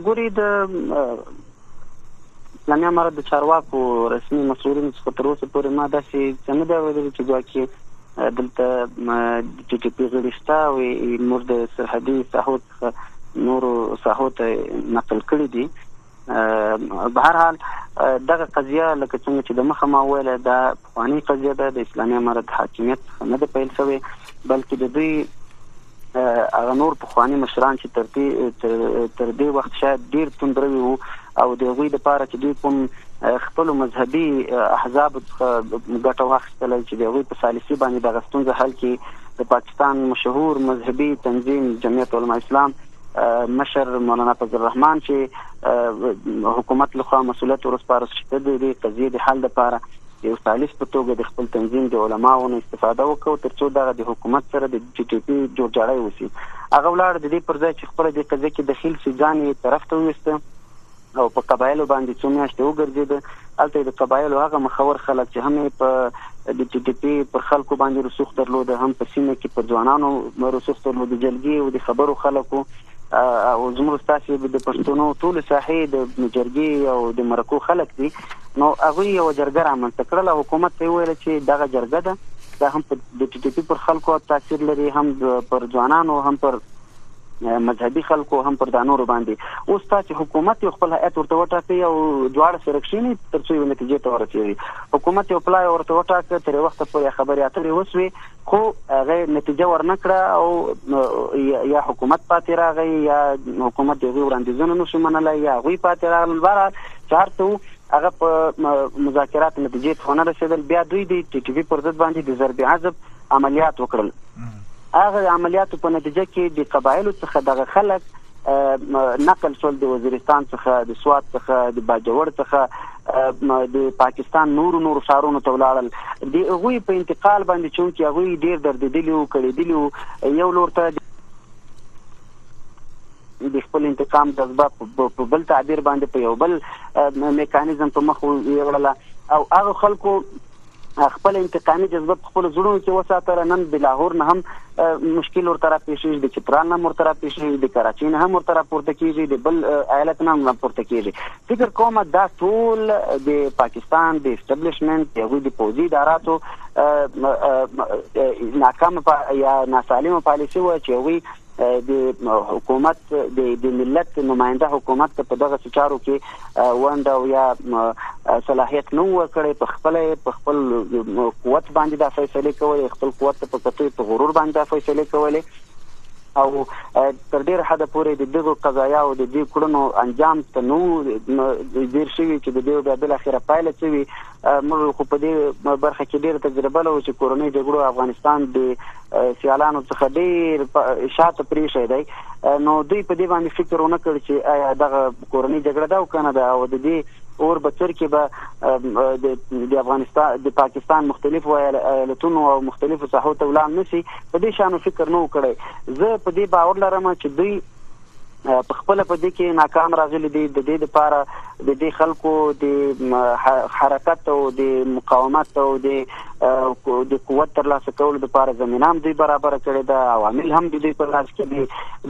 ګوري د اسلامي امارت د چارواکو رسمي مسؤلین څخه تر اوسه پورې ما داسې څنګه دا ویل چې دوی کې دلته د ټي ټي پی غړي شته او موږ د سرحدي ساحو نور ساحو ته نقل کړی دي. به هر حال دغه قضیه لکه څنګه چې د مخه ما ویل دا قانوني قضیه ده د اسلامي امارت حاکمیت نه د پیل شوی بلکې د دوی هغه نور په خواني مشران چې تر دې تر دې وخت شاید ډیر توندروي وو او د غوي د پاره چې دوی کوم خپل مذهبي احزاب ګټه واخیستل چې د غوي په سالسي باندې د غستون حل کې د پاکستان مشهور مذهبي تنظیم جمعیت علماء اسلام مشر مولانا فضل الرحمن چې حکومت لخوا مسولیت ورسپارل شوی د دې قضیې د حل لپاره یو ثالث په توګه د خپل تنظیم د علماو نه استفاده وکړو ترڅو دغه د حکومت سره د ټي ټي پی جوړجاړی وسی هغه ولر د دې پر ځای چې خپل د قضیې کې دخیل سي ځان یې طرف ته وسته او په قبایلو باندې څو میاشتې وګرځید البته د قبایلو هغه مخور خلک چې هم په د ټي ټي پی پر خلکو باندې رسوخ درلود هم په سیمه کې پر ځوانانو رسوخ درلود جلګي او د خبرو خلکو. او زموږ تاسو د پښتونو ټول ساحې د جرګي او د مرکو خلک دي. نو هغه یو جرګه رامنځته کړل حکومت ته ویل چې دغه جرګه ده. دا هم د ټي ټي پی پر خلکو تاثیر لري هم پر ځوانانو هم پر مذهبي خلکو هم پر دانورو باندې. اوس تاسو حکومت یو خپل هیئت ورته وټاکي او جوړه سرکشنی ترڅو یو نتیجې ته ورسیږي حکومت یو پلان ورته وټاکي تر وخت پورې خبرې اترې وسوي خو هغه نتیجه ورنکړه او یا حکومت پاتې راغی یا حکومت دغه وړاندیزونه نشو منلای یا غوي پاتې راغل بار چارته هغه په مذاکرات نتیجې ته نه رسیدل بیا دوی د ټي ټي وی پر ضد باندې د ضرب عذاب عملیات وکړل هغه عملیاتو په نتیجه کې د قبایلو څخه دغه خلک نقل شول د وزیرستان څخه د سواد څخه د باجوړ څخه د پاکستان نور نور شهرونو ته ولاړل. د هغوی په انتقال باندې چې هغوی ډیر درد دي او کړي دي یو لور ته د خپل انتقام جذبه په بل تعبیر باندې په یو بل میکانیزم په مخ وړل او هغه خلکو خپل انتقامي جذبه خپل زړونو کې وساتره نن بلاهور نه هم مشکل ورته را پیښیږي د چترال نه ورته را پیښیږي د کراچۍ هم ورته را پورته کیږي د بل ایالت نه هم پورته کیږي. فکر کوم دا ټول د پاکستان د establishment د د پوځي اداراتو ناکام یا ناسالمه پالیسي و چې وی د حکومت د د ملت نماینده حکومت په دغه چارو کې ونده او یا صلاحیت نو ورکړي په خپل په خپل قوت باندې د فیصله کوي خپل قوت په کتوي په غرور باندې فیصله کوي او تر ډیر حد پورې د دغه قضایا او د دې کړنو انجام ته نو ډیر شوی چې د دې د بل اخیره پایله شوی موږ خو په دې برخه کې ډیر تجربه لرو چې کورونی جګړو افغانستان د سیالانو څخه ډیر شاته پرې شي دی. نو دوی په دې باندې فکر ونه کړ چې آیا دغه کورونی جګړه دا وکنه دا او د دې اور بچر کې به د افغانستان د پاکستان مختلفو ایالتونو او مختلفو ساحو ته ولاړ نشي په دې شانو فکر نه وکړي زه په دې باور لرم چې دوی په خپل په دې کې ناکام راغلي دي د دې لپاره د دې خلکو د حرکت او د مقاومت او د د قوت ترلاسه کولو لپاره زمينام دوی برابر کړي دا عوامل هم دوی په لاس کې دي.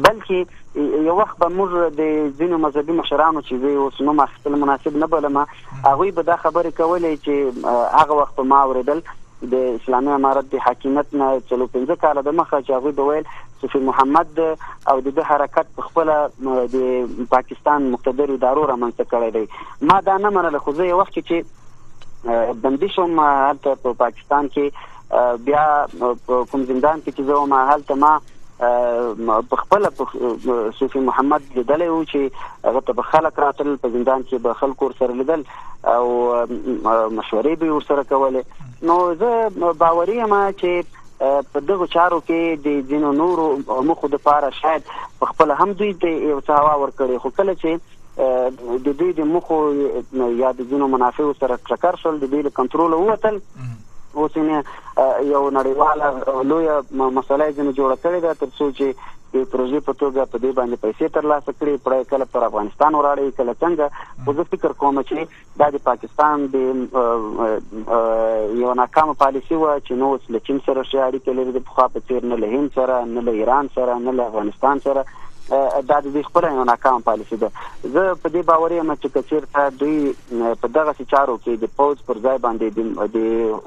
بلکې یو وخت به موږ د ځینو مذهبي مشرانو چې اوس نو مخکې مناسب نه بلمه هغه به دا خبرې کولې چې هغه وخت ما اوریدل د اسلامي امارت د حاکمیت نه چلو پنځه کاله د مخه چې هغه بویل صفی محمد او د حرکت په خپل د پاکستان مقتدر ادارو رامنځته کړی دی. ما دا نه منله خو زه یو وخت چې بندي شوم هلته په پاکستان کې بیا کوم زندان کې چې زه ما هلته ما په خپل صوفي محمد لیدل او چې هغه ته خلک راتل په زندان کې به خلکو سره لیدل او مشورې به ورسره کولې. نو زه باوري یم چې په دغه چارو کې د جنو نورو مخو د پاره شاید په خپل هم دوی ته یو څه هوا ورکړي خو کله چې د دوی د مخو یا د جنو منافع سره ټکر شول د له کنټرول ووتل اوس نه یو نړیواله لوی مسله ځنه جوړه کړې ده تر څو چې د پروژې په توګه په دې باندې پیسې ترلاسه کړي پړای کله پر افغانستان وراړي کله څنګه؟ خو زه فکر کوم چې دا د پاکستان د یو ناکام پالیسی و چې نو له چین سره شي اړیکې لري د خوا په تیر نه له هند سره نه له ایران سره نه له افغانستان سره دا د خپل یو ناکام پالیسی ده. زه په دې باور یم چې کثیر ته دوی په دغه چارو کې د پوز پر ځای باندې د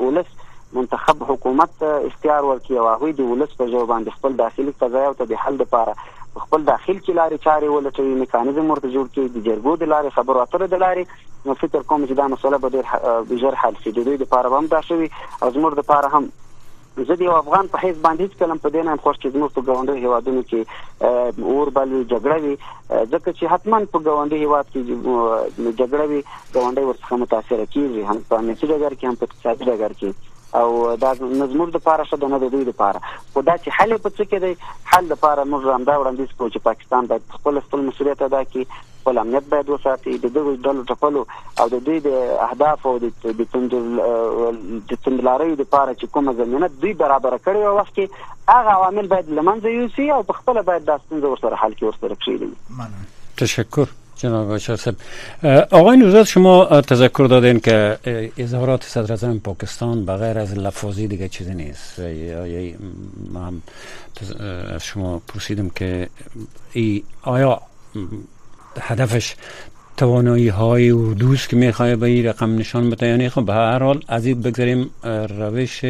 ولس منتخب حکومت اختیار ورکړي او هغه د ولس په ځای باندې خپل داخلي قضایا او د حل لپاره خپل داخل کې لارې چارې ولټوي میکانیزم ورته جوړ کړي د جرګو د لارې خبرو اترو د لارې. نو فکر کوم چې دا مسله به ډېر ژر حل شي. د دوی لپاره هم دا شوی او زموږ لپاره هم زه د افغان په حیث باندې هیڅ کلم په دې نه خوښ چې زموږ په ګاونډي هیوادونو کې اور بل جګړه وي. ځکه چې حتمان په ګاونډي هیواد کې جګړه وي ګاونډي ورڅخه متاثر کیږي. هم په امنیتي ډګر کې هم په اقتصادي ډګر کې. او دا نظمور د پاره شته نه د دوی لپاره خو دا چې حل په څه کې دی حل لپاره موږ هم دا وړاندیز کوو چې پاکستان باید خپل خپل مسولیت ادا کړي خپل امنیت باید وساتي د دغه ډلو ټپلو او د دوی د اهداف او د تندل د تندلاري لپاره چې کومه زمينه دوی برابر کړي او وخت کې هغه عوامل باید لمنځه یوسي او په خپل باید دا ستونزه ورسره حل کړي ورسره کړي تشکر جناب بشار صاحب. آقای نوزاد شما تذکر دادین که اظهارات صدر پاکستان بغیر از لفاظی دیگه چیزی نیست. یا من از شما پرسیدم که ای آیا هدفش توانایی های اردوست که می‌خواه به این رقم نشان بده. یعنی خب به هر حال از این بگذاریم روش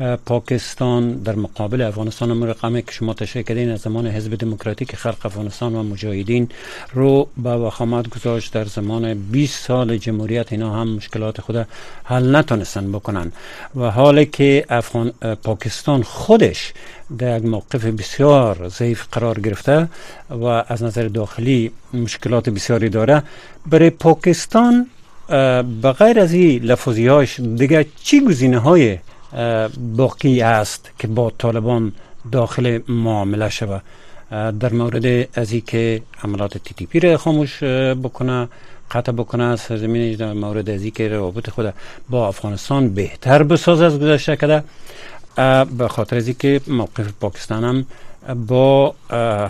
پاکستان در مقابل افغانستان هم رقمی که شما تشریح کردین از زمان حزب دموکراتیک خلق افغانستان و مجاهدین رو به وخامت گذاشت در زمان 20 سال جمهوریت اینا هم مشکلات خود حل نتونستن بکنن. و حالی که افغان پاکستان خودش در یک موقف بسیار ضعیف قرار گرفته و از نظر داخلی مشکلات بسیاری داره. برای پاکستان بغیر از این لفظی هاش دیگه چی گزینه های باقی است که با طالبان داخل معامله شود. در مورد از که عملات تی تی پی را خاموش بکنه قطع بکنه سرزمین در مورد از که روابط خود با افغانستان بهتر بساز از گذشته کده به خاطر از که موقف پاکستان هم با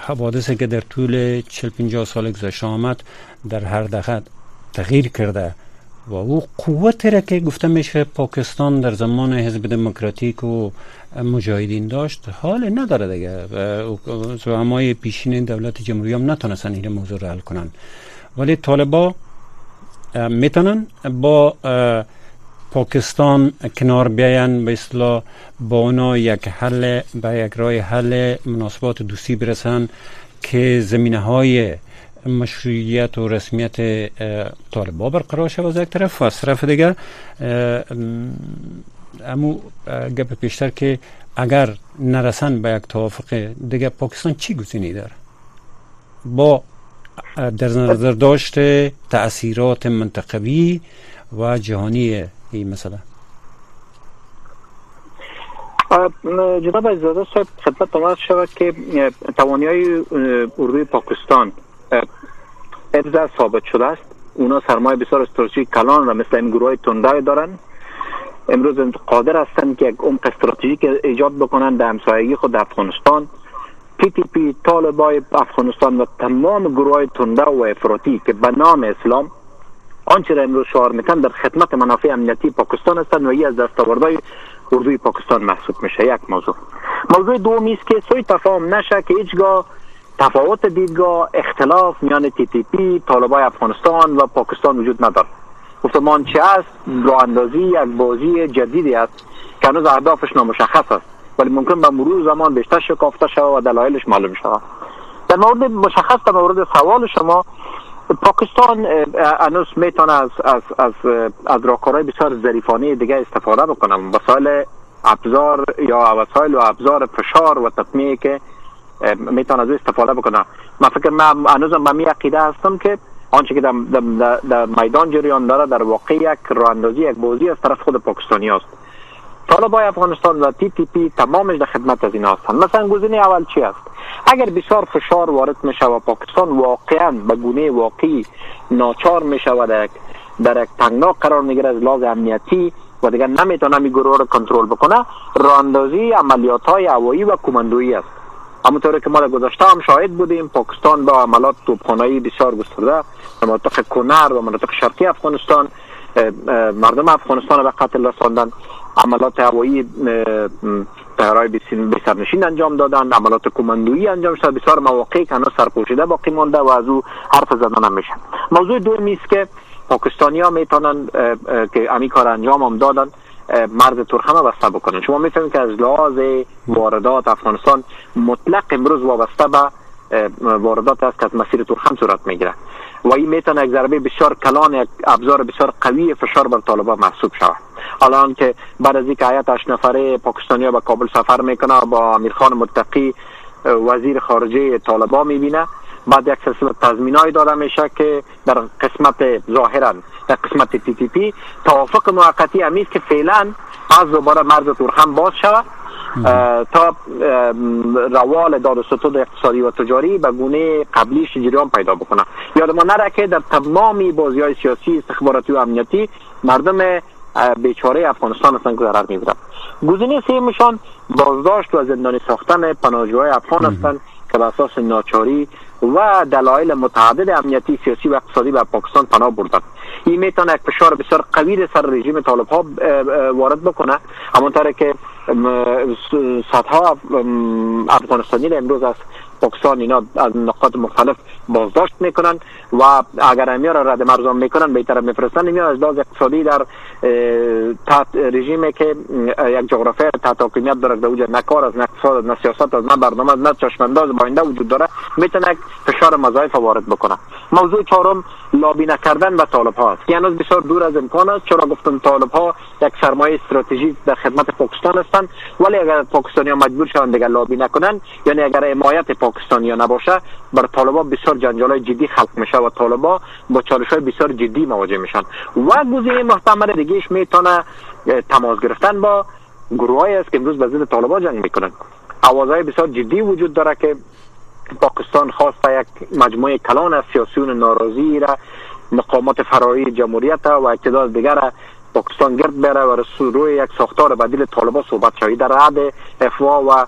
حوادثی که در طول 40 50 سال گذشته آمد در هر دقیقه تغییر کرده. و او قوت را که گفته میشه پاکستان در زمان حزب دموکراتیک و مجاهدین داشت حال نداره دیگه زعمای پیشین دولت جمهوری هم نتونستن این موضوع را حل کنن. ولی طالبا می‌تونن با پاکستان کنار بیاین به اصطلاح با اونا یک حل به یک راه حل مناسبات دوستی برسن که زمینه های مشروعیت و رسمیت طالبا برقرار شد از یک طرف و از طرف دیگه امو گپ پیشتر که اگر نرسن به یک توافق دیگه پاکستان چی گزینی داره؟ با در نظر داشت تاثیرات منطقوی و جهانی این مسئله. جناب عزیزاده صاحب خدمت آمد شود که توانی های اردوی پاکستان ابزار ثابت شده است. اونا سرمایه بسیار استراتژیک کلان و مثل این گروه تندای دارن. امروز قادر هستند که یک عمق استراتژیک ایجاد بکنند در همسایگی خود افغانستان. پی تی پی طالبای افغانستان و تمام گروه های تنده و افراطی که به نام اسلام آنچه را امروز شعار میتن در خدمت منافع امنیتی پاکستان هستند و یه از دستاوردهای اردوی پاکستان محسوب میشه. یک موضوع. موضوع دومی است که سوی تفاهم نشه که هیچگاه تفاوت دیدگاه اختلاف میان تی تی پی طالبای افغانستان و پاکستان وجود ندارد. گفتمان چه است؟ راه اندازی یک بازی جدیدی است که هنوز اهدافش نامشخص است. ولی ممکن به مرور زمان بیشتر شکافته شود و دلایلش معلوم شود. در مورد مشخص در مورد سوال شما پاکستان هنوز می‌تونه از از از از راهکارهای بسیار ظریفانه دیگه استفاده بکنه وسایل ابزار یا وسایل و ابزار فشار و تطمیه که می‌تونه از استفاده بکنه. من فکر من هنوزم به می عقیده هستم که آنچه که در, در, میدان جریان داره در واقع یک راندازی یک بازی از طرف خود پاکستانی است. طالبای افغانستان و تی تی پی تمامش در خدمت از این هستند مثلا گزینه اول چی است؟ اگر بسیار فشار وارد می و پاکستان واقعا به گونه واقعی ناچار می شود در یک تنگنا قرار می‌گیره از لحاظ امنیتی و دیگر نمی‌تونه می گروه را کنترل بکنه راندازی عملیات های هوایی و کماندویی است. همونطور که ما در گذشته هم شاهد بودیم. پاکستان با عملات توپخانه‌ای بسیار گسترده. در مناطق کنر و مناطق شرقی افغانستان مردم افغانستان به قتل رساندن. عملات هوایی طیارهای بسرنشین انجام دادن. عملات کماندویی انجام شده بسیار مواقع که هنوز سرپوشیده باقی مانده و از او حرف زدن هم میشن موضوع دومی است که پاکستانی ها می‌تونن که امی کار انجام هم دادن. مرز ترخم بسته بکنن. شما می‌فهمید که از لحاظ واردات افغانستان مطلق امروز وابسته به واردات است که از مسیر ترخم صورت می‌گیره. و این می‌تونه یک ضربه بسیار کلان یک ابزار بسیار قوی فشار بر طالبان محسوب شود. الان که بعد از اینکه هیئت 8 نفره پاکستانی به کابل سفر می‌کنه با امیرخان متقی وزیر خارجه طالبان می‌بینه بعد یک سلسله تضمینای داده میشه که در قسمت ظاهرا در قسمت تی تی پی توافق موقتی امیز که فعلا از دوباره مرز تورخم باز شود. تا روال داد و ستود اقتصادی و تجاری به گونه قبلیش جریان پیدا بکنه. یاد ما نره که در تمامی بازی های سیاسی استخباراتی و امنیتی مردم بیچاره افغانستان هستند که ضرر می‌برند گزینه سیمشان بازداشت و زندانی ساختن پناهجوهای افغان هستند که به اساس ناچاری و دلایل متعدد امنیتی سیاسی و اقتصادی به پاکستان پناه بردند. این می‌تونه یک فشار بسیار قوی سر رژیم طالب ها وارد بکنه همونطور که صدها افغانستانی امروز از پاکستان اینا از نقاط مختلف بازداشت می‌کنن و اگر امیا را رد مرزان می‌کنن به طرف میفرستن اینا از لحاظ اقتصادی در تحت رژیمی که یک جغرافی تحت حاکمیت داره در اوج نه کار از اقتصاد نه سیاست از نه برنامه نه چشمانداز باینده وجود داره می‌تونه فشار مضاعف وارد بکنه. موضوع چهارم لابی نکردن و طالب ها است. یعنی بسیار دور از امکان است. چرا گفتم طالب ها یک سرمایه استراتژیک در خدمت پاکستان هستند. ولی اگر پاکستانی ها مجبور شوند دیگر لابی نکنن یعنی اگر حمایت پاکستانی ها نباشه بر طالبا بسیار جنجال جدی خلق میشه و طالبا با چالش های بسیار جدی مواجه میشن. و گزینه محتمل دیگهش می‌تونه تماس گرفتن با گروه است که امروز به ضد طالبا جنگ می‌کنن آوازهای بسیار جدی وجود داره که پاکستان خواسته یک مجموعه کلان از سیاسیون ناراضی را مقامات فراری جمهوریت و اقتدار دیگر پاکستان گرد بره و روی یک ساختار بدیل طالبان صحبت شوی. در عد افوا و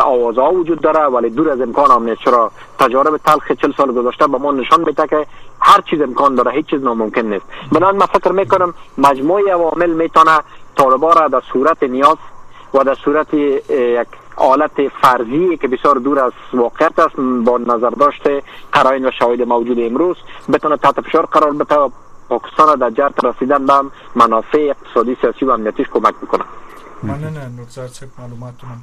آوازها وجود داره ولی دور از امکان هم نیست. چرا؟ تجارب تلخ چل سال گذشته به ما نشان میده که هر چیز امکان داره هیچ چیز ناممکن نیست. بنابراین من فکر می‌کنم مجموعه عوامل می‌تونه طالبان را در صورت نیاز و در صورت یک حالت فرضی که بسیار دور از واقعیت است با نظر داشته قرائن و شواهد موجود امروز. بتونه تحت فشار قرار بده پاکستان در جهت رسیدن به منافع اقتصادی سیاسی و امنیتیش کمک می‌کنه مننه نورزار صاحب معلوماتونه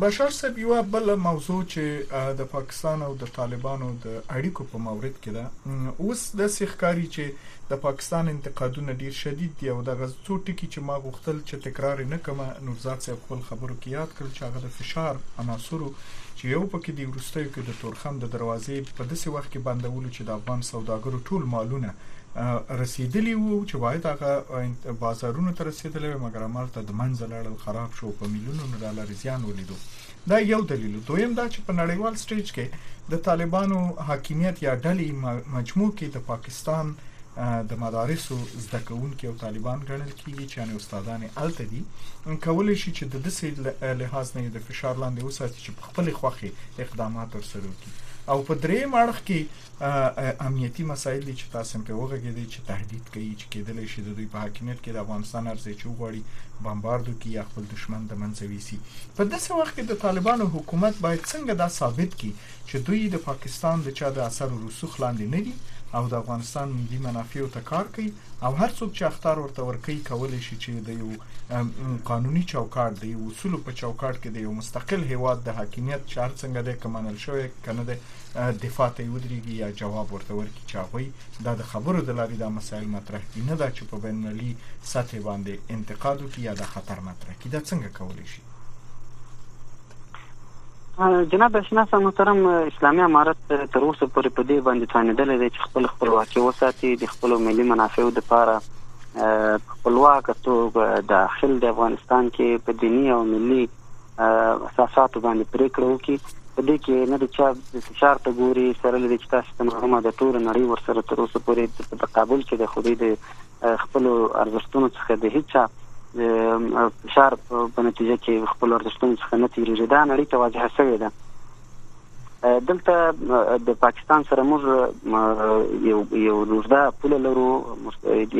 بشار صاحب یو بل موضوع چې د پاکستان او د طالبانو د اړیکو په مورد کې ده اوس د سیخکاری چې د پاکستان انتقادونه ډیر شدید دي او د غزو ټکی چې ما غوښتل چې تکرار نه کما نورزاد صاحب خپل خبرو کې یاد کړل چې هغه د فشار عناصرو چې یو پکې دی ورستیو کې د تورخم د دروازې په داسې وخت کې بندولو چې د افغان سوداګرو ټول مالونه رسیدلی وو چې باید هغه بازارونو ته رسیدلی مګر هملته د منځ لاړل خراب شو په میلیونونو ډالر زیان ولیدو. دا یو دلیل دویم دا چې په نړیوال stage کې د طالبانو حاکمیت یا ډلې مجموع کې د پاکستان د مدارسو زده کوونکي او طالبان ګڼل کیږي چې ان استادان الته دي. کولای شي چې د دسې لحاظ نه د فشار لاندې وساتي چې په خپل خوخي اقدامات ورسره وکړي او په درې مړخ کې امنیتی مسایل دي چې تاسو په وګړي چې تهدید کوي چې کېدل شي د دوی په حاکمیت کې د افغانستان ارزې چې وغوړي بمباردو کې خپل دشمن د منځوي سي په داسې وخت کې د طالبانو حکومت باید څنګه دا ثابت کړي چې دوی د پاکستان د چا د اثر رسوخ لاندې نه دي او د افغانستان ملي منافع ته کار کوي او هر څوک چې اختار ورته ورکوي کولای شي چې د یو قانوني چوکاټ د اصول په چوکاټ کې د یو مستقل هیواد د حاکمیت چار څنګه د کمنل شوی کنه د دفاع ته ودرېږي یا جواب ورته ورکړي چې هغه دا د خبرو د لارې د مسایل مطرح کړي نه دا چې په بینالمللي سطح باندې انتقاد وکړي یا د خطر مطرح کړي دا څنګه کولای شي؟ جناب اشناس محترم اسلامي امارت تر اوسه پورې په دې باندې ځانېدل دي چې خپل خپلواکي وساتي د خپل ملي منافعو لپاره خپلواک توګه داخل د افغانستان کې په دینی او ملي اساساتو باندې پریکړه وکړي په دې کې نه د چا د فشار ته ګوري سره لري چې تاسو ته معلومه ده ټول نړۍ ورسره تر اوسه پورې په تقابل کې د خودي د خپل ارزښتونو څخه د هیڅ فشار په نتیجه کې خپل ارزښتونو څخه نه تیریږي. دا نړۍ ته واجهه شوې ده. دلته د پاکستان سره موږ یو یو روزدا پوله لرو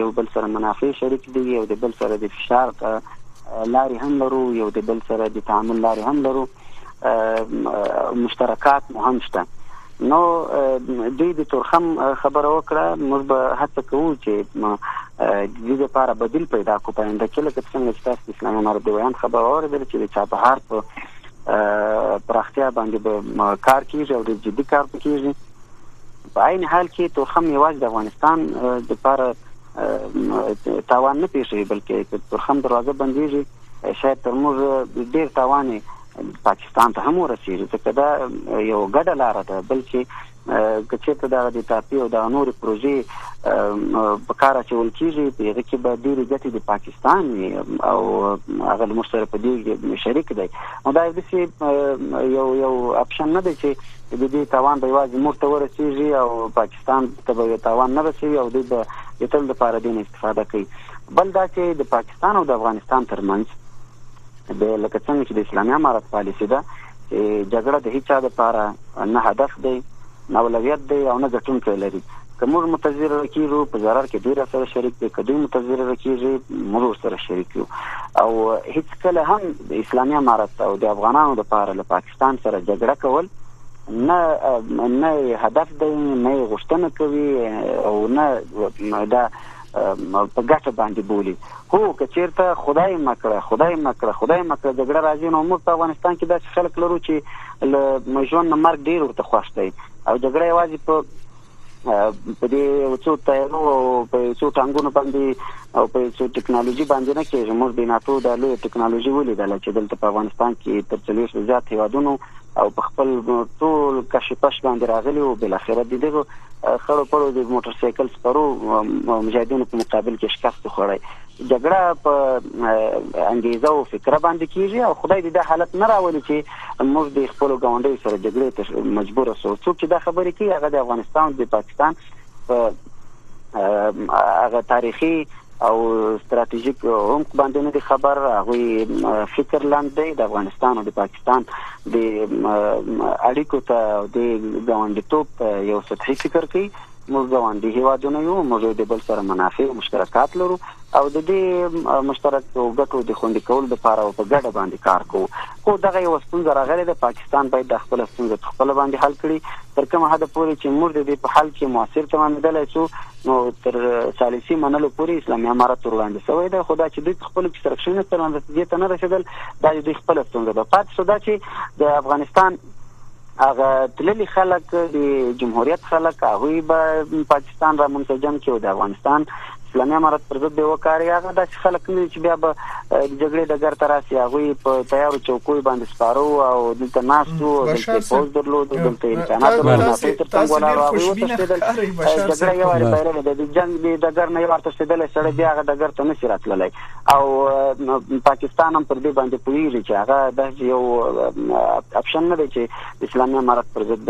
یو بل سره منافع شریک دي یو د بل سره د فشار لاري هم لرو یو د بل سره د تعامل لاري هم لرو مشترکات مو هم شته. نو دوی د تورخم خبره وکړه موږ به هڅه کوو چې د دې لپاره بدیل پیدا کوو په انده کې لکه څنګه چې تاسو اسلامي بیان خبر اوریدل چې د چابهار په پراختیا باندې به کار کیږي او د جدي کار کیږي. په عین حال کې تورخم یوازې د افغانستان د لپاره تاوان نه پیښوي بلکې تورخم دروازه بنديږي شاید تر موږ ډیر تاوان پاکستان ته هم ورسیږي ځکه دا یو ګډه لار ده بلکې کچې ته د تاپی او د نورو پروژې په کار اچول کیږي په هغه کې به ډېری ګټې د پاکستان او هغه مشترک په دې شریک دی نو دا یو یو اپشن نه دی چې د دې توان به یوازې موږ ته ورسیږي او پاکستان ته به توان نه رسیږي او دوی به د تل لپاره دین استفاده کوي بل دا چې د پاکستان او د افغانستان ترمنځ د لکه څنګه چې د اسلامي امارت پالیسی ده جګړه د هیڅ لپاره نه هدف دی نه اولویت دی او نه ګټونکی لري. کوم متذر کیږي په ضرر کې ډیر سره شریک دي کدی متذر کیږي موږ سره شریک یو. او هیڅ کله هم د اسلامي امارت او د افغانانو لپاره له پاکستان سره جګړه کول نه نه هدف دی نه غوښتنه کوي او نه دا په ګټه باندې بولی هو کچیرته خدای مکړه خدای مکړه خدای مکړه جګړه راځي نو موږ په افغانستان کې داسې خلک لرو چې له مجون مرګ ډیر ورته خوښ دی. او جګړه یوازې په په دې وڅو تایرو په څو ټانګونو باندې او په څو ټکنالوژي باندې نه کېږي. موږ د ناتو د لوی ټکنالوژي ولیدل چې دلته په افغانستان کې تر څلور زیات هیوادونو او په خپل ټول کشپش باندې راغلي او بل اخر د دغه خړو پړو د موټر سایکل سپرو مجاهدینو په مقابل کې شکست خوړی جګړه په انګیزه او فکر باندې کیږي او خدای دې د حالت نه راولي چې موږ د خپل ګاونډي سره جګړې ته مجبور اوسو څوک چې دا خبرې کوي هغه د افغانستان د پاکستان په هغه تاریخي او ستراتیژیک عمق باندې نه خبر هغه فکر لاندې د افغانستان او د پاکستان د اړیکو ته د ګاونډیتوب یو سطحي فکر کوي موږ ګاونډي هیوادونه یو موږ د بل سره منافع او مشترکات لرو. او د دې مشترک ګټو د خوندې کول لپاره په ګډه باندې کار کوو. خو دغه یو ستونزه راغله د پاکستان باید د خپل ستونزه خپل باندې حل کړي. تر کومه حد پورې چې موږ د په حل کې موثر تمامېدل شو نو تر ثالثي منلو پورې اسلامي امارت وړاندې شوی دی. خدا چې دوی خپل کثرت تر نتیجې ته نه رسیدل دا د خپل ستونزه ده. پات شو دا چې د افغانستان هغه تللی خلک د جمهوریت خلک هغه به پاکستان را منسجم کړي د افغانستان اسلامي امارت پر ضد وکاري. هغه د خلک نه چې بیا به د جګړې د ګر تراسي هغه په تیارو چوکوي باندې سپارو او دلته ناستو دلته پوز درلود دلته امکانات درلود. تر څنګه ولاړ هغه وتښتیدل جګړه یو وړ پیل د جنگ د ګر نه یو ورته ستدل سره بیا هغه د ګر ته نشي راتللی. او پاکستان هم پر دې باندې پوریږي چې هغه د یو اپشن نه دی چې اسلامي امارت پر ضد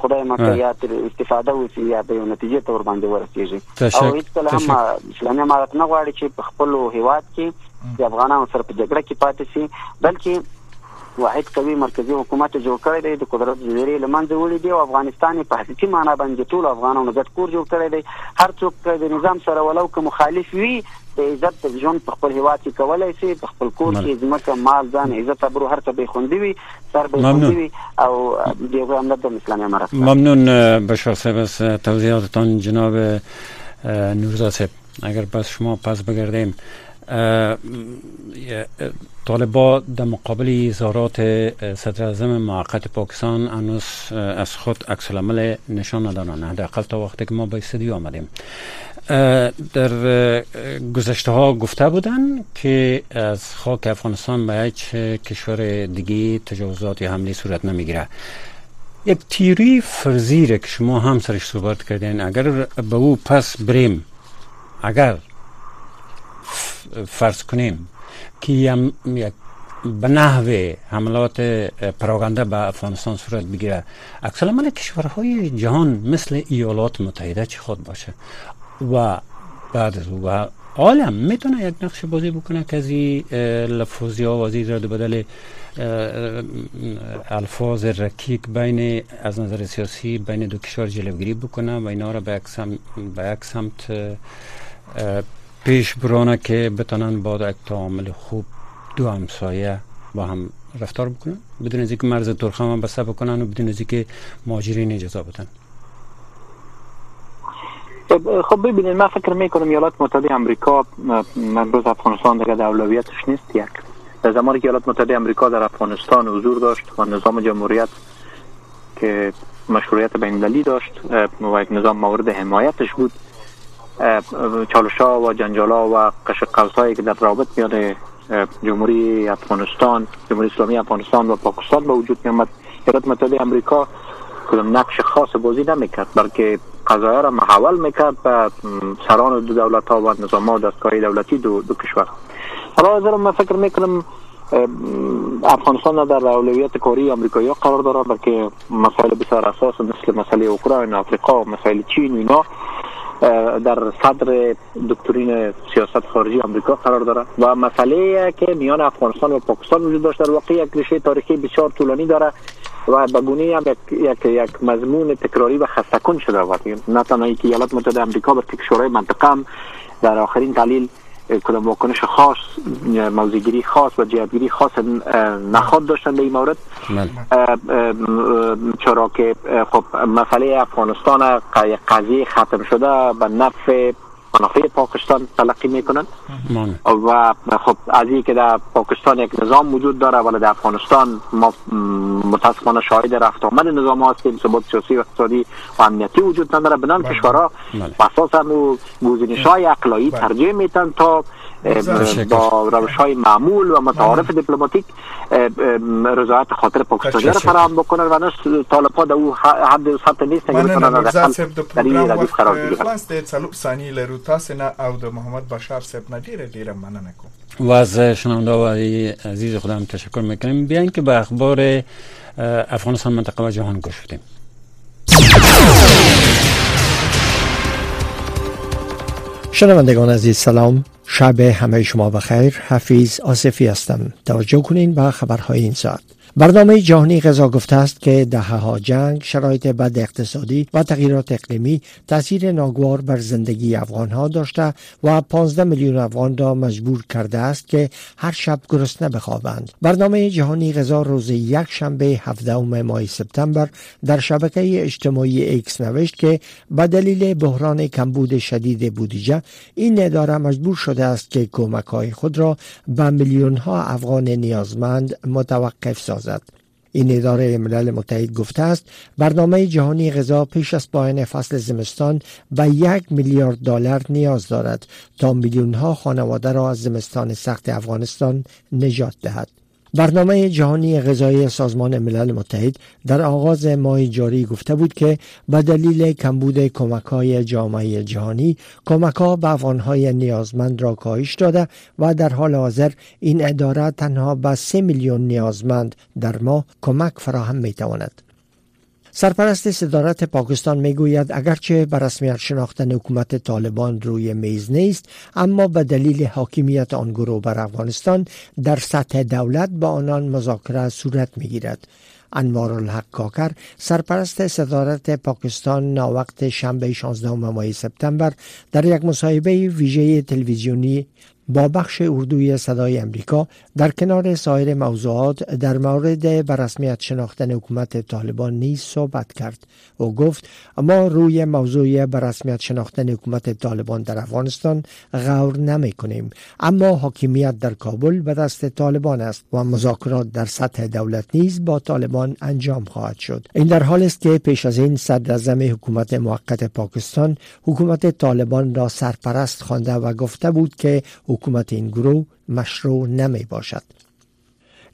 خدای مکه یا تر استفاده وسی یا به نتیجه تور باندې ورسیږي. او هیڅ کله هم اسلامي امارت نه غواړي چې په خپل هیواد کې د افغانانو سره په جګړه کې پاتې شي بلکې واحد قوي مرکزی حکومت جوړ کړی دی د قدرت جزیرې لمنځه وړي دی او افغانستان په حقيقي معنی باندې ټول افغانانو ګډ کور جوړ کړی دی. هر څوک د نظام سره ولو که مخالف وي د عزت د ژوند په خپل هیواد کې کولای شي په خپل کور کې ځمکه مال ځان عزت ابرو هر څه به خوندي وي سر به خوندي وي او دیگه هم د اسلامي امارات ممنون بشار صاحب از توضیحاتتان جناب نورزاد صاحب. اگر پس شما پس بگردیم طالبا در مقابل اظهارات صدر اعظم موقت پاکستان هنوز از خود عکس العمل نشان ندارن حداقل تا وقتی که ما به استودیو آمدیم. در گذشته ها گفته بودن که از خاک افغانستان به هیچ کشور دیگه تجاوزات یا حمله صورت نمی‌گیره. یک تیوری فرضی که شما هم سرش صحبت کردین. اگر به او پس بریم اگر فرض کنیم که یک به نحو حملات پراگنده به افغانستان صورت بگیره. اکثر عمل کشورهای جهان مثل ایالات متحده چی خود باشه؟ و بعد از و عالم می‌تونه یک نقش بازی بکنه که از لفظی ها وزیر را بدل الفاظ رکیک بین از نظر سیاسی بین دو کشور جلوگیری بکنه و اینا را به یک سمت پیش برانه که بتانن با یک تعامل خوب دو همسایه با هم رفتار بکنن. بدون از اینکه مرز ترخم هم بسته بکنن و بدون از اینکه ماجرین اجازه بدن خب ببینید من فکر می‌کنم ایالات متحده امریکا امروز افغانستان دیگه اولویتش نیست یک. در زمانی که ایالات متحده امریکا در افغانستان حضور داشت و نظام جمهوریت که مشروعیت بین داشت و یک نظام مورد حمایتش بود چالشا و جنجالا و قش هایی که در رابط میاد جمهوری افغانستان جمهوری اسلامی افغانستان و پاکستان به وجود می آمد ایالات متحده امریکا کدام نقش خاص بازی نمی‌کرد بلکه قضایا را محول می‌کرد به سران دو دولت ها و نظام ها دستگاه دولتی دو, دو کشور. حالا از من فکر می‌کنم افغانستان در اولویت کاری امریکایی قرار داره بلکه مسائل بسیار اساس مثل مسئله اوکراین افریقا و مسائل چین و اینا. در صدر دکترین سیاست خارجی آمریکا قرار داره و مسئله که میان افغانستان و پاکستان وجود داشته در واقع یک ریشه تاریخی بسیار طولانی داره و به گونه هم یک, یک, یک مضمون تکراری و خستکن شده و نه تنها که ایالات متحده آمریکا به کشورهای منطقه هم در آخرین دلیل کدام واکنش خاص موضوعگیری خاص و جهتگیری خاص نخواد داشتن به این مورد بله. چرا که خب مسئله افغانستان قضیه ختم شده به نفع منافع پاکستان تلقی می‌کنن و خب از که در پاکستان یک نظام وجود داره ولی در افغانستان ما متاسفانه شاهد رفت آمد نظام هستیم ثبات سیاسی و اقتصادی و امنیتی وجود نداره بنان بله. کشورها بله. اساسا گزینش های اقلایی ترجیح میتن تا با روش های معمول و متعارف. دیپلماتیک رضایت خاطر پاکستانی را فراهم بکنن و نه طالب ها در او حد سطح نیست که بتونن در این ردیف قرار بگیرن. خلاص د څلور ثانیې لرو تاسو نه او د محمد بشار صاحب نه ډیره ډیره مننه کوم و از شنونده و عزیز خودم تشکر می‌کنیم. بیاین که به اخبار افغانستان منطقه و جهان گوش بدیم. شنوندگان عزیز سلام. شب همه شما بخیر حفیظ آصفی هستم. توجه کنین به خبرهای این ساعت. برنامه جهانی غذا گفته است که دهه ها جنگ شرایط بد اقتصادی و تغییرات اقلیمی تاثیر ناگوار بر زندگی افغان ها داشته و 15 میلیون افغان را مجبور کرده است که هر شب گرسنه بخوابند. برنامه جهانی غذا روز یک شنبه 17 ماه سپتامبر در شبکه اجتماعی ایکس نوشت که به دلیل بحران کمبود شدید بودجه این اداره مجبور شده است که کمک های خود را به میلیون ها افغان نیازمند متوقف سازد این اداره ملل متحد گفته است برنامه جهانی غذا پیش از پایان فصل زمستان به یک میلیارد دلار نیاز دارد تا میلیون ها خانواده را از زمستان سخت افغانستان نجات دهد. برنامه جهانی غذایی سازمان ملل متحد در آغاز ماه جاری گفته بود که به دلیل کمبود کمک های جامعه جهانی کمک ها به افغانهای نیازمند را کاهش داده و در حال حاضر این اداره تنها به سه میلیون نیازمند در ماه کمک فراهم می تواند. سرپرست صدارت پاکستان می‌گوید اگرچه به رسمیت شناختن حکومت طالبان روی میز نیست اما به دلیل حاکمیت آن گروه بر افغانستان در سطح دولت با آنان مذاکره صورت می‌گیرد. انوار الحق کاکر سرپرست صدارت پاکستان ناوقت شنبه 16 ماه سپتامبر در یک مصاحبه ویژه تلویزیونی با بخش اردوی صدای امریکا در کنار سایر موضوعات در مورد برسمیت شناختن حکومت طالبان نیز صحبت کرد و گفت ما روی موضوع برسمیت شناختن حکومت طالبان در افغانستان غور نمی کنیم اما حاکمیت در کابل به دست طالبان است و مذاکرات در سطح دولت نیز با طالبان انجام خواهد شد. این در حال است که پیش از این صدر حکومت موقت پاکستان حکومت طالبان را سرپرست خوانده و گفته بود که حکومت این گروه مشروع نمی باشد.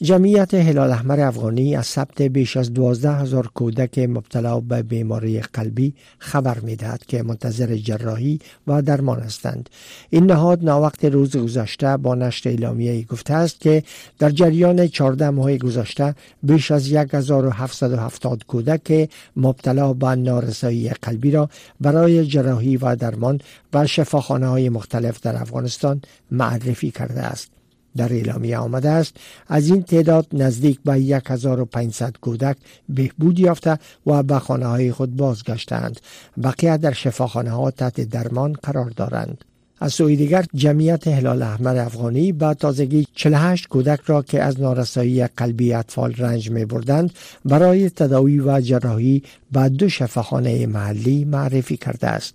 جمعیت هلال احمر افغانی از ثبت بیش از دوازده هزار کودک مبتلا به بیماری قلبی خبر می دهد که منتظر جراحی و درمان هستند. این نهاد ناوقت روز گذشته با نشر اعلامیه گفته است که در جریان 14 ماه گذشته بیش از 1770 کودک مبتلا به نارسایی قلبی را برای جراحی و درمان و شفاخانه های مختلف در افغانستان معرفی کرده است. در اعلامیه آمده است. از این تعداد نزدیک به 1500 کودک بهبود یافته و به خانه های خود بازگشتند بقیه در شفاخانه ها تحت درمان قرار دارند. از سوی دیگر جمعیت هلال احمر افغانی با تازگی 48 کودک را که از نارسایی قلبی اطفال رنج می بردند برای تداوی و جراحی به دو شفاخانه محلی معرفی کرده است.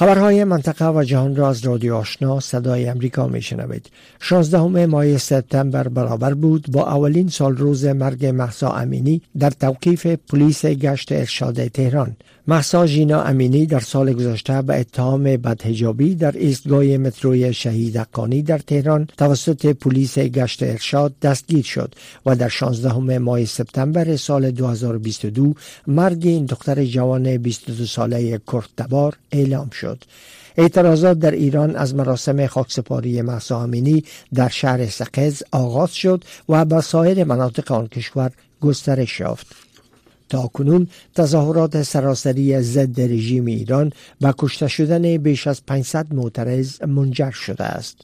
خبرهای منطقه و جهان را از رادیو آشنا صدای امریکا می شنوید. 16 ماه سپتامبر برابر بود با اولین سال روز مرگ محسا امینی در توقیف پلیس گشت ارشاد تهران. محسا جینا امینی در سال گذشته به اتهام بدهجابی در ایستگاه متروی شهید حقانی در تهران توسط پلیس گشت ارشاد دستگیر شد و در 16 ماه سپتامبر سال 2022 مرگ این دختر جوان 22 ساله کرتبار اعلام شد. اعتراضات در ایران از مراسم خاکسپاری محسا امینی در شهر سقز آغاز شد و به سایر مناطق آن کشور گسترش یافت. تا کنون تظاهرات سراسری ضد رژیم ایران و کشته شدن بیش از 500 معترض منجر شده است.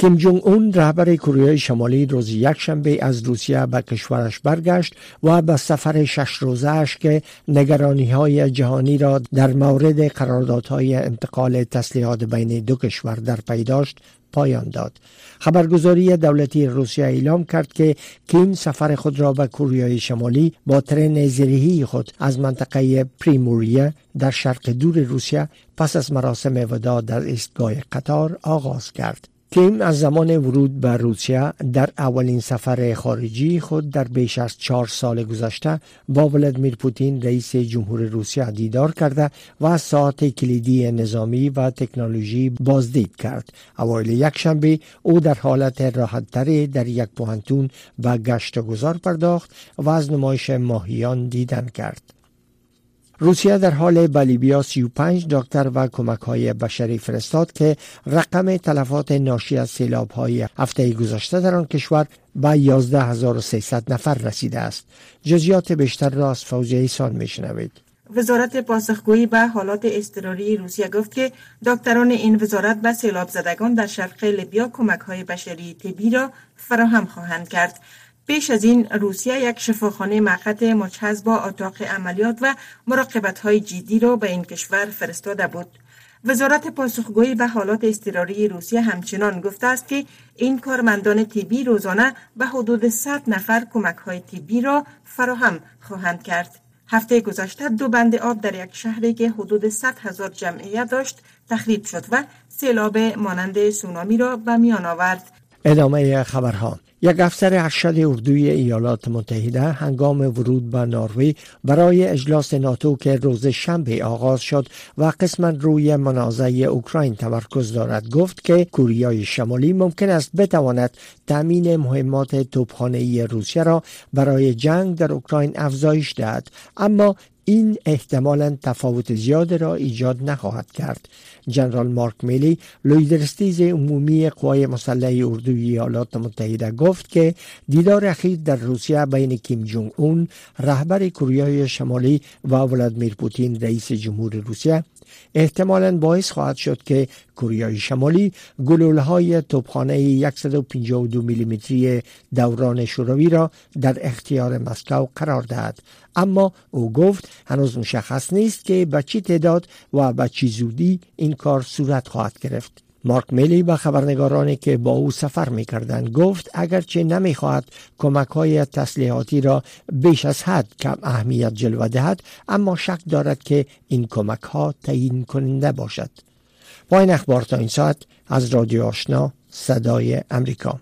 کیم جونگ اون رهبر کره شمالی روز یکشنبه از روسیه به کشورش برگشت و به سفر شش روزهش که نگرانی های جهانی را در مورد قراردادهای انتقال تسلیحات بین دو کشور در پیداشت پایان داد. خبرگزاری دولتی روسیه اعلام کرد که کیم سفر خود را به کوریای شمالی با ترن زیرهی خود از منطقه پریموریه در شرق دور روسیه پس از مراسم وداع در ایستگاه قطار آغاز کرد. کیم از زمان ورود به روسیه در اولین سفر خارجی خود در بیش از چهار سال گذشته با ولادیمیر پوتین رئیس جمهور روسیه دیدار کرده و از ساعت کلیدی نظامی و تکنولوژی بازدید کرد. اوایل یکشنبه او در حالت راحت در یک پوهنتون و گشت گذار پرداخت و از نمایش ماهیان دیدن کرد. روسیه در حال بلیبیا 35 دکتر و کمک های بشری فرستاد که رقم تلفات ناشی از سیلاب های هفته گذشته در آن کشور به 11300 نفر رسیده است. جزیات بیشتر را از فوزیه ایسان می شنوید. وزارت پاسخگویی به حالات اضطراری روسیه گفت که دکتران این وزارت به سیلاب زدگان در شرق لیبیا کمک های بشری طبی را فراهم خواهند کرد. پیش از این روسیه یک شفاخانه موقت مجهز با اتاق عملیات و مراقبت های جدی را به این کشور فرستاده بود. وزارت پاسخگویی به حالات اضطراری روسیه همچنان گفته است که این کارمندان طبی روزانه به حدود 100 نفر کمک های طبی را فراهم خواهند کرد. هفته گذشته دو بند آب در یک شهری که حدود 100 هزار جمعیت داشت تخریب شد و سیلاب مانند سونامی را به میان آورد. ادامه خبرها یک افسر ارشد اردوی ایالات متحده هنگام ورود به ناروی برای اجلاس ناتو که روز شنبه آغاز شد و قسما روی منازعه اوکراین تمرکز دارد گفت که کوریای شمالی ممکن است بتواند تامین مهمات توپخانه‌ای روسیه را برای جنگ در اوکراین افزایش دهد. اما این احتمالا تفاوت زیاد را ایجاد نخواهد کرد. جنرال مارک میلی لویدرستیز عمومی قوای مسلح اردوی ایالات متحده گفت که دیدار اخیر در روسیه بین کیم جونگ اون رهبر کره شمالی و ولادیمیر پوتین رئیس جمهور روسیه احتمالا باعث خواهد شد که کره شمالی گلوله های توپخانه 152 میلیمتری دوران شوروی را در اختیار مسکو قرار دهد. اما او گفت هنوز مشخص نیست که به چی تعداد و به چی زودی این کار صورت خواهد گرفت. مارک میلی به خبرنگارانی که با او سفر می کردند گفت اگرچه نمی خواهد کمک های تسلیحاتی را بیش از حد کم اهمیت جلوه دهد اما شک دارد که این کمک ها تعیین کننده باشد. با این اخبار تا این ساعت از رادیو آشنا صدای امریکا